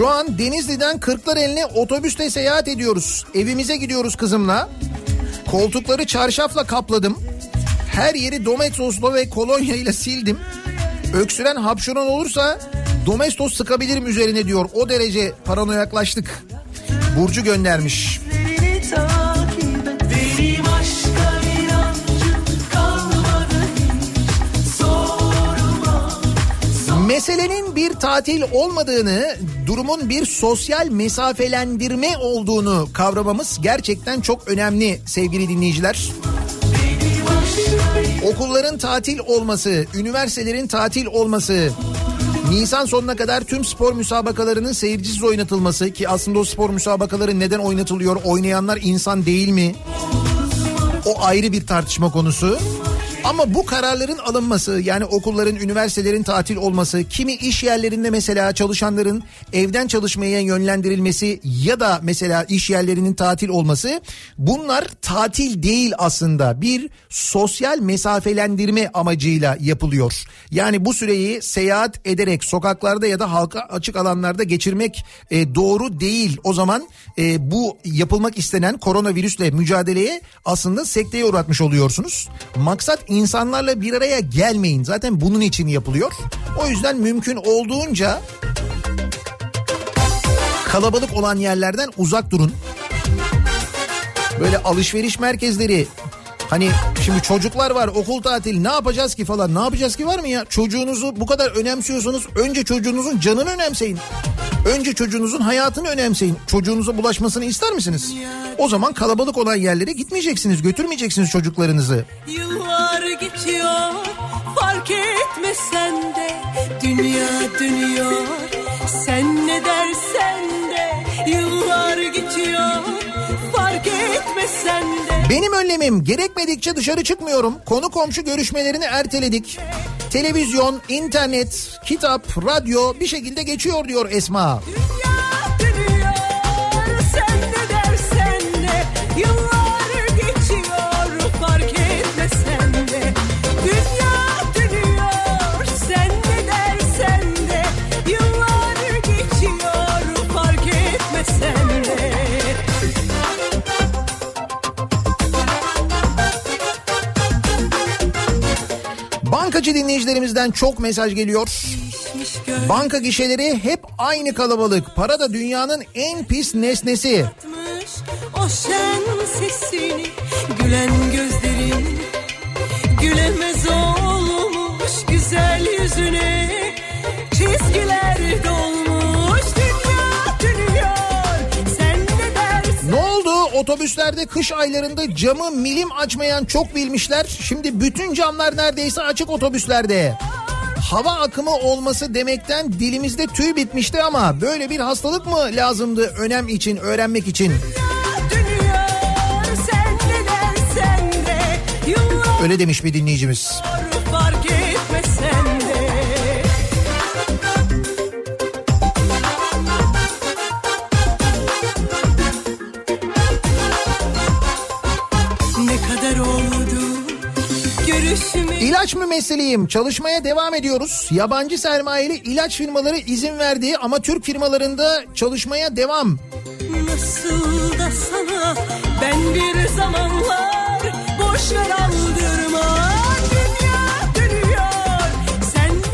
Şu an Denizli'den Kırklareli'ne otobüste seyahat ediyoruz. Evimize gidiyoruz kızımla. Koltukları çarşafla kapladım. Her yeri domestosla ve kolonya ile sildim. Öksüren hapşuran olursa domestos sıkabilirim üzerine diyor. O derece paranoyaklaştık. Burcu göndermiş. Beni tatil olmadığını, durumun bir sosyal mesafelendirme olduğunu kavramamız gerçekten çok önemli sevgili dinleyiciler. Okulların tatil olması, üniversitelerin tatil olması, Nisan sonuna kadar tüm spor müsabakalarının seyircisiz oynatılması ki aslında o spor müsabakaları neden oynatılıyor, oynayanlar insan değil mi? O ayrı bir tartışma konusu. Ama bu kararların alınması yani okulların, üniversitelerin tatil olması, kimi iş yerlerinde mesela çalışanların evden çalışmaya yönlendirilmesi ya da mesela iş yerlerinin tatil olması bunlar tatil değil aslında bir sosyal mesafelendirme amacıyla yapılıyor. Yani bu süreyi seyahat ederek sokaklarda ya da halka açık alanlarda geçirmek e, doğru değil. O zaman e, bu yapılmak istenen koronavirüsle mücadeleye aslında sekteye uğratmış oluyorsunuz. Maksat insanlarla bir araya gelmeyin. Zaten bunun için yapılıyor. O yüzden mümkün olduğunca kalabalık olan yerlerden uzak durun. Böyle alışveriş merkezleri Hani şimdi çocuklar var okul tatili ne yapacağız ki falan ne yapacağız ki var mı ya? Çocuğunuzu bu kadar önemsiyorsanız önce çocuğunuzun canını önemseyin. Önce çocuğunuzun hayatını önemseyin. Çocuğunuza bulaşmasını ister misiniz? O zaman kalabalık olan yerlere gitmeyeceksiniz götürmeyeceksiniz çocuklarınızı. Yıllar geçiyor fark etmesen de Dünya dönüyor sen ne dersen de Yıllar geçiyor fark etmesen de Benim önlemim gerekmedikçe dışarı çıkmıyorum. Konu komşu görüşmelerini erteledik. Televizyon, internet, kitap, radyo bir şekilde geçiyor diyor Esma. Dünya Bankacı dinleyicilerimizden çok mesaj geliyor. Banka gişeleri hep aynı kalabalık. Para da dünyanın en pis nesnesi. O şen sesini gülen gözlerin gülemez olmuş güzel yüzüne çizgiler dolmuş Otobüslerde kış aylarında camı milim açmayan çok bilmişler. Şimdi bütün camlar neredeyse açık otobüslerde. Hava akımı olması demekten dilimizde tüy bitmişti ama böyle bir hastalık mı lazımdı önem için, öğrenmek için? Öyle demiş bir dinleyicimiz. İlaç mı meseleyim? Çalışmaya devam ediyoruz. Yabancı sermayeli ilaç firmaları izin verdi ama Türk firmalarında çalışmaya devam. Nasıl da sana ben bir zamanlar boş ver aldırma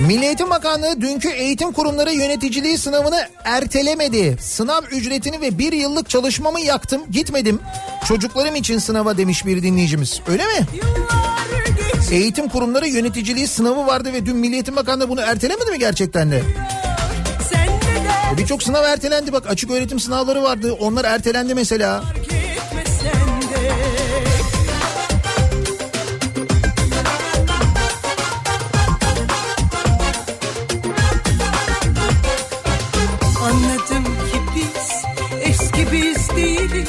Milli Eğitim Bakanlığı dünkü eğitim kurumları yöneticiliği sınavını ertelemedi. Sınav ücretini ve bir yıllık çalışmamı yaktım gitmedim. Çocuklarım için sınava demiş bir dinleyicimiz. Öyle mi? yıllar Eğitim kurumları yöneticiliği sınavı vardı ve dün Milli Eğitim Bakanlığı bunu ertelemedi mi gerçekten de? der Birçok sınav ertelendi. Bak açık öğretim sınavları vardı. Onlar ertelendi mesela. Anladım ki biz eski biz değiliz.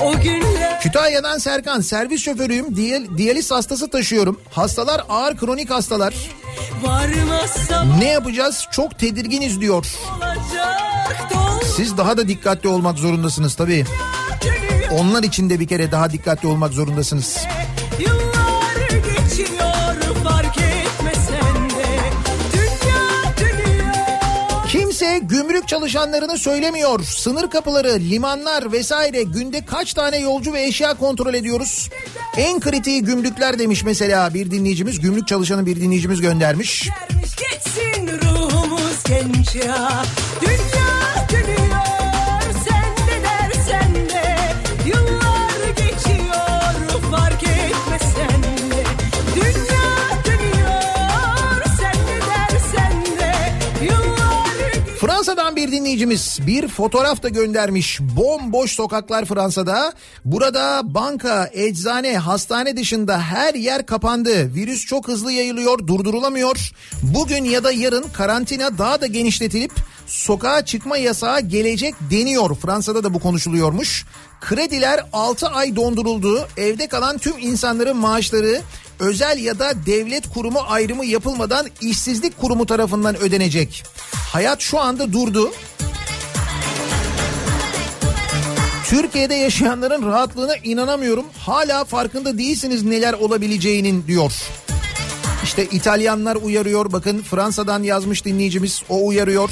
O günler Kütahya'dan Serkan servis şoförüyüm diyal, diyaliz hastası taşıyorum. Hastalar ağır kronik hastalar. Ne yapacağız çok tedirginiz diyor. Siz daha da dikkatli olmak zorundasınız tabii. Onlar için de bir kere daha dikkatli olmak zorundasınız. Yıllar geçiyor fark etmesen de Dünya dönüyor Kimse gümrük çalışanlarını söylemiyor. Sınır kapıları, limanlar vesaire günde kaç tane yolcu ve eşya kontrol ediyoruz? En kritiği gümrükler demiş mesela bir dinleyicimiz. Gümrük çalışanı bir dinleyicimiz göndermiş. Gelmiş geçsin ruhumuz genç ya Dünya bir dinleyicimiz bir fotoğraf da göndermiş. Bomboş sokaklar Fransa'da. Burada banka, eczane, hastane dışında her yer kapandı. Virüs çok hızlı yayılıyor, durdurulamıyor. Bugün ya da yarın karantina daha da genişletilip sokağa çıkma yasağı gelecek deniyor. Fransa'da da bu konuşuluyormuş. Krediler 6 ay donduruldu. Evde kalan tüm insanların maaşları özel ya da devlet kurumu ayrımı yapılmadan işsizlik kurumu tarafından ödenecek. Hayat şu anda durdu. Türkiye'de yaşayanların rahatlığına inanamıyorum. Hala farkında değilsiniz neler olabileceğinin diyor. İşte İtalyanlar uyarıyor. Bakın Fransa'dan yazmış dinleyicimiz o uyarıyor.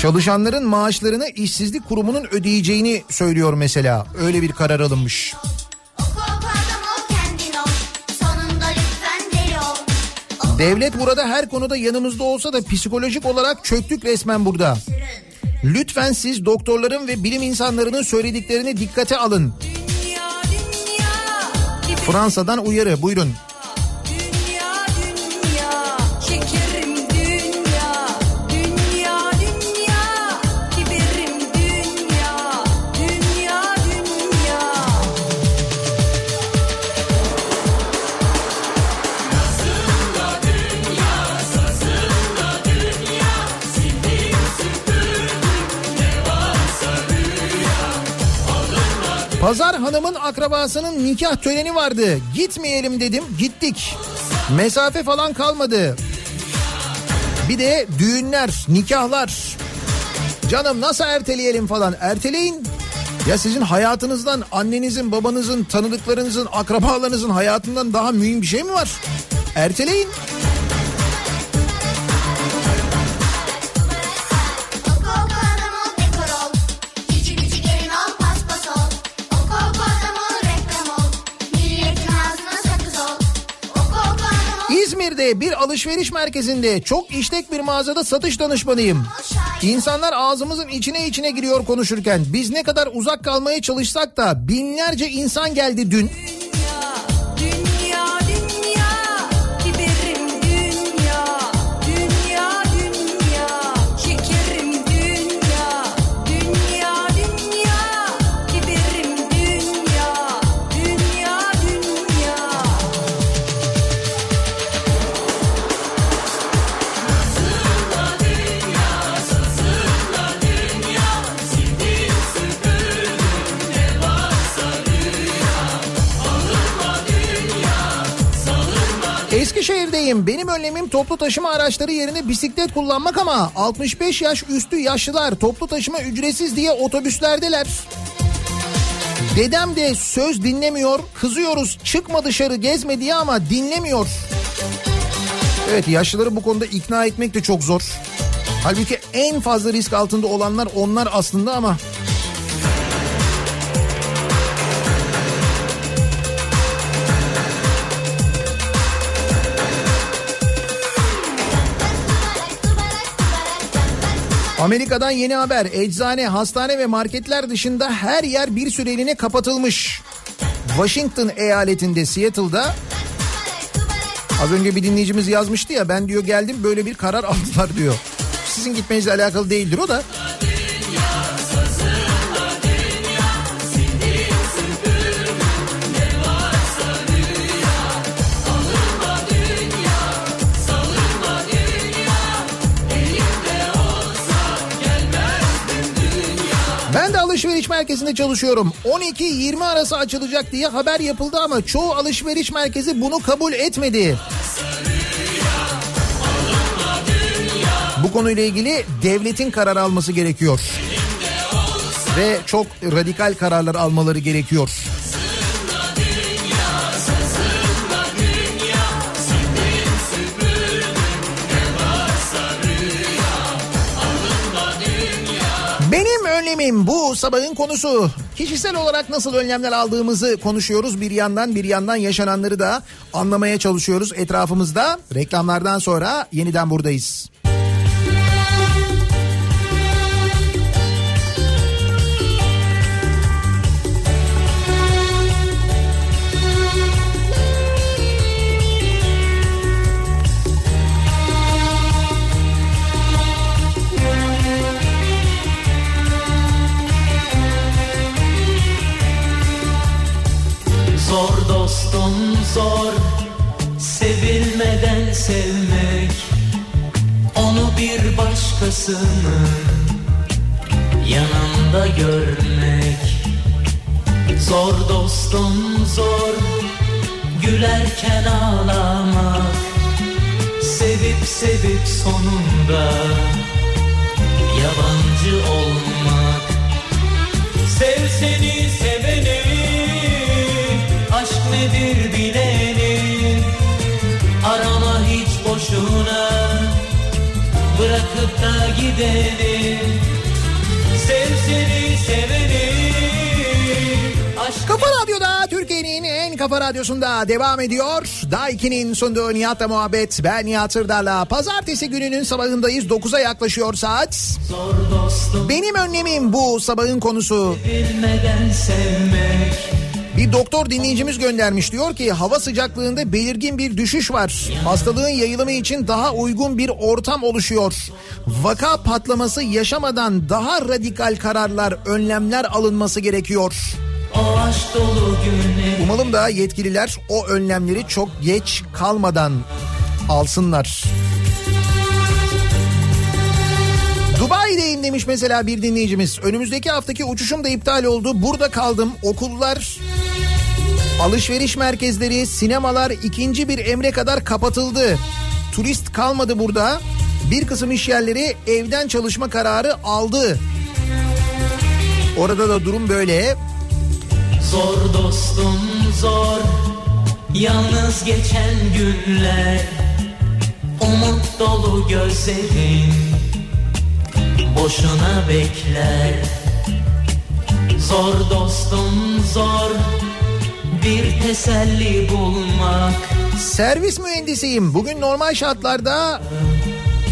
Çalışanların maaşlarını işsizlik kurumunun ödeyeceğini söylüyor mesela. Öyle bir karar alınmış. Devlet burada her konuda yanımızda olsa da psikolojik olarak çöktük resmen burada. Lütfen siz doktorların ve bilim insanlarının söylediklerini dikkate alın. Fransa'dan uyarı buyurun. Pazar hanımın akrabasının nikah töreni vardı. Gitmeyelim dedim gittik. Mesafe falan kalmadı. Bir de düğünler, nikahlar. Canım nasıl erteleyelim falan. Erteleyin. Ya sizin hayatınızdan annenizin, babanızın, tanıdıklarınızın, akrabalarınızın hayatından daha mühim bir şey mi var? Erteleyin. Oku İzmir'de bir alışveriş merkezinde çok işlek bir mağazada satış danışmanıyım. İnsanlar ağzımızın içine içine giriyor konuşurken biz ne kadar uzak kalmaya çalışsak da binlerce insan geldi dün. Eskişehir'deyim. Benim önlemim toplu taşıma araçları yerine bisiklet kullanmak ama 65 yaş üstü yaşlılar toplu taşıma ücretsiz diye otobüslerdeler. Dedem de söz dinlemiyor. Kızıyoruz çıkma dışarı gezme diye ama dinlemiyor. Evet yaşlıları bu konuda ikna etmek de çok zor. Halbuki en fazla risk altında olanlar onlar aslında ama Amerika'dan yeni haber. Eczane, hastane ve marketler dışında her yer bir süreliğine kapatılmış. Washington eyaletinde Seattle'da az önce bir dinleyicimiz yazmıştı ya ben diyor geldim böyle bir karar <laughs> aldılar diyor. Sizin gitmenizle alakalı değildir o da. Alışveriş merkezinde çalışıyorum. 12-20 arası açılacak diye haber yapıldı ama çoğu alışveriş merkezi bunu kabul etmedi. Bu konuyla ilgili devletin karar alması gerekiyor. Ve çok radikal kararlar almaları gerekiyor. Önlemim bu sabahın konusu. Kişisel olarak nasıl önlemler aldığımızı konuşuyoruz. Bir yandan bir yandan yaşananları da anlamaya çalışıyoruz etrafımızda. Reklamlardan sonra yeniden buradayız. Zor dostum zor Sevilmeden sevmek Onu bir başkasını Yanımda görmek. Zor dostum zor Gülerken ağlamak. Sevip sevip sonunda Yabancı olmak. Sev seni seveni nedir bileni Arama hiç boşuna Bırakıp da gideni Sev seni seveni Aşk Kafa Radyo'da Türkiye'nin en kafa radyosunda devam ediyor. Daiki'nin sunduğu Nihat'la muhabbet. Ben Nihat Sırdar'la. Pazartesi gününün sabahındayız. 9'a yaklaşıyor saat. Benim önlemim bu sabahın konusu. bilmeden sevmek Bir doktor dinleyicimiz göndermiş diyor ki hava sıcaklığında belirgin bir düşüş var. Hastalığın yayılımı için daha uygun bir ortam oluşuyor. Vaka patlaması yaşamadan daha radikal kararlar, önlemler alınması gerekiyor. Umalım da yetkililer o önlemleri çok geç kalmadan alsınlar. Dubai'deyim demiş mesela bir dinleyicimiz. Önümüzdeki haftaki uçuşum da iptal oldu. Burada kaldım. Okullar, alışveriş merkezleri, sinemalar ikinci bir emre kadar kapatıldı. Turist kalmadı burada. Bir kısım iş yerleri evden çalışma kararı aldı. Orada da durum böyle. Zor dostum zor Yalnız geçen günler Umut dolu gözlerin Boşuna bekler Zor dostum zor. Bir teselli bulmak. Servis mühendisiyim. Bugün normal şartlarda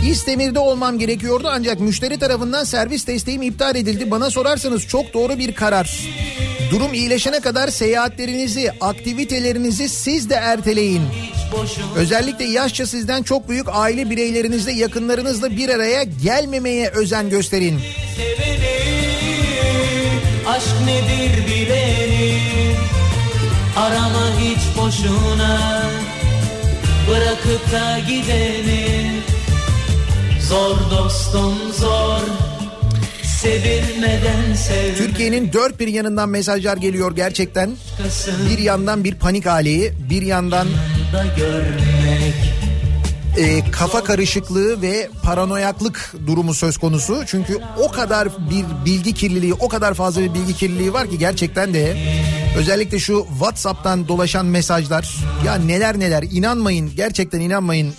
İzmir'de olmam gerekiyordu ancak müşteri tarafından servis desteğim iptal edildi. Bana sorarsanız çok doğru bir karar. Durum iyileşene kadar seyahatlerinizi, aktivitelerinizi siz de erteleyin. Özellikle yaşça sizden çok büyük aile bireylerinizle, yakınlarınızla bir araya gelmemeye özen gösterin. Aşk nedir bileni Arama hiç boşuna Bırakıp da gideni Zor dostum zor Türkiye'nin dört bir yanından mesajlar geliyor gerçekten. Bir yandan bir panik hali, bir yandan e, kafa karışıklığı ve paranoyaklık durumu söz konusu. Çünkü o kadar bir bilgi kirliliği, o kadar fazla bir bilgi kirliliği var ki gerçekten de özellikle şu WhatsApp'tan dolaşan mesajlar ya neler neler inanmayın gerçekten inanmayın.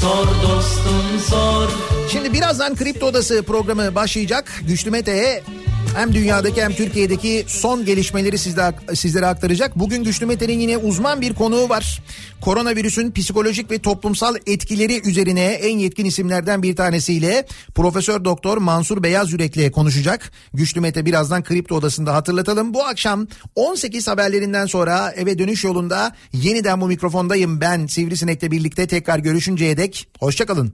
Zor dostum zor Şimdi birazdan Kripto Odası programı başlayacak. Güçlü Mete'ye hem dünyadaki hem Türkiye'deki son gelişmeleri sizde, sizlere aktaracak. Bugün Güçlü Mete'nin yine uzman bir konuğu var. Koronavirüsün psikolojik ve toplumsal etkileri üzerine en yetkin isimlerden bir tanesiyle Profesör Doktor Mansur Beyaz Yürek'le konuşacak. Güçlü Mete birazdan Kripto Odası'nda hatırlatalım. Bu akşam 18 haberlerinden sonra eve dönüş yolunda yeniden bu mikrofondayım ben Sivrisinek'le birlikte tekrar görüşünceye dek hoşçakalın.